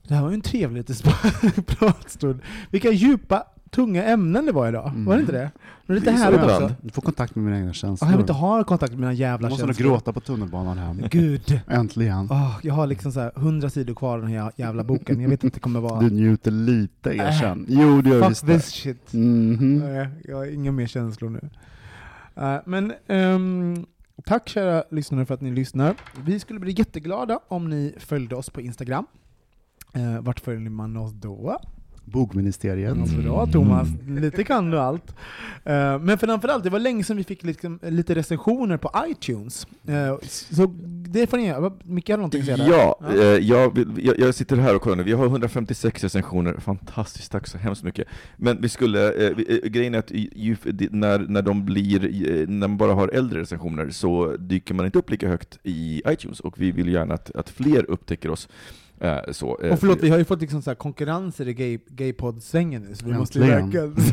Det här var ju en trevlig liten pratstund. Vilka djupa, tunga ämnen det var idag. Mm. Var det inte det? Men lite Det är så härligt också. Du får kontakt med mina egna känslor. jag vill inte ha kontakt med mina jävla Jag måste nog känslor. gråta på tunnelbanan hem. Gud. Äntligen. Åh, jag har liksom så 100 sidor kvar av den här jävla boken. Jag vet inte, det kommer vara... Du njuter lite, Äh, erkänn. Jo, det gör Fuck visst det. this shit. Mhm. Nej, jag har inga mer känslor nu. Eh, men ehm, tack kära lyssnare för att ni lyssnar. Vi skulle bli jätteglada om ni följde oss på Instagram. Uh, vart följer man oss då? Bogministeriet. Ja, bra Thomas, lite kan du allt. Eh, men framförallt, det var länge sedan vi fick liksom, lite recensioner på iTunes. Eh, så det får ni göra. Micke har någonting att säga där? Ja, eh, jag, jag, jag sitter här och kollar nu, vi har 156 recensioner, fantastiskt, tack så hemskt mycket. Men vi skulle, grejen är att ju, när, när de blir, när man bara har äldre recensioner så dyker man inte upp lika högt i iTunes, och vi vill gärna att, att fler upptäcker oss. Eh, så, eh, Och förlåt, vi har ju fått liksom så här konkurrenser i gay, gaypodd-svängen nu, så vi måste ju verkligen...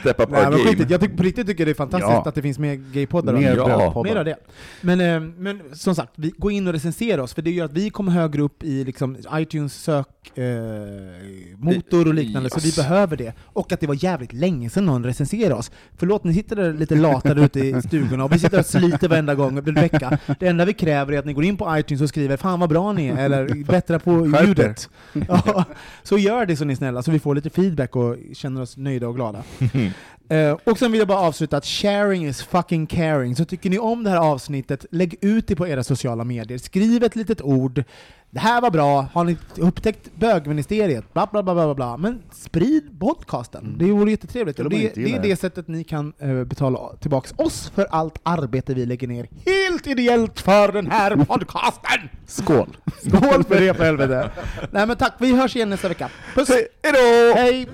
Step up Nej, our men game. skitigt. Jag tycker, på riktigt tycker jag det är fantastiskt Ja. att det finns mer gaypoddar. Mer ja. Mer av det. Men, eh, men som sagt, vi, gå in och recensera oss, för det gör att vi kommer högre upp i liksom, iTunes sökmotor eh, och liknande, så vi Yes. behöver det. Och att det var jävligt länge sedan någon recenserade oss. Förlåt, ni sitter där lite lata där ute i stugorna, och vi sitter och sliter varenda gång, varje vecka. Det enda vi kräver är att ni går in på iTunes och skriver 'Fan vad bra ni är' eller 'Bättra på Skärp er." ljudet' ja, Så gör det så ni är snälla, så vi får lite feedback och känner oss nöjda och glada. Eh, och sen vill jag bara avsluta att sharing is fucking caring. Så tycker ni om det här avsnittet, lägg ut det på era sociala medier. Skriv ett litet ord. Det här var bra, har ni upptäckt bögministeriet? Bla, bla, bla, bla, bla. Men sprid podcasten. Det vore jättetrevligt. Och det, det är det sättet ni kan eh, betala tillbaks oss för allt arbete vi lägger ner helt ideellt för den här podcasten! Skål! Skål för det för helvete! Nej men tack, vi hörs igen nästa vecka. Puss! Hejdå! Hej!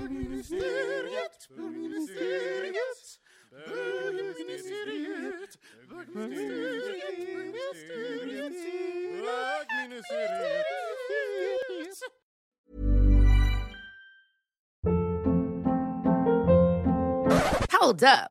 Hold up.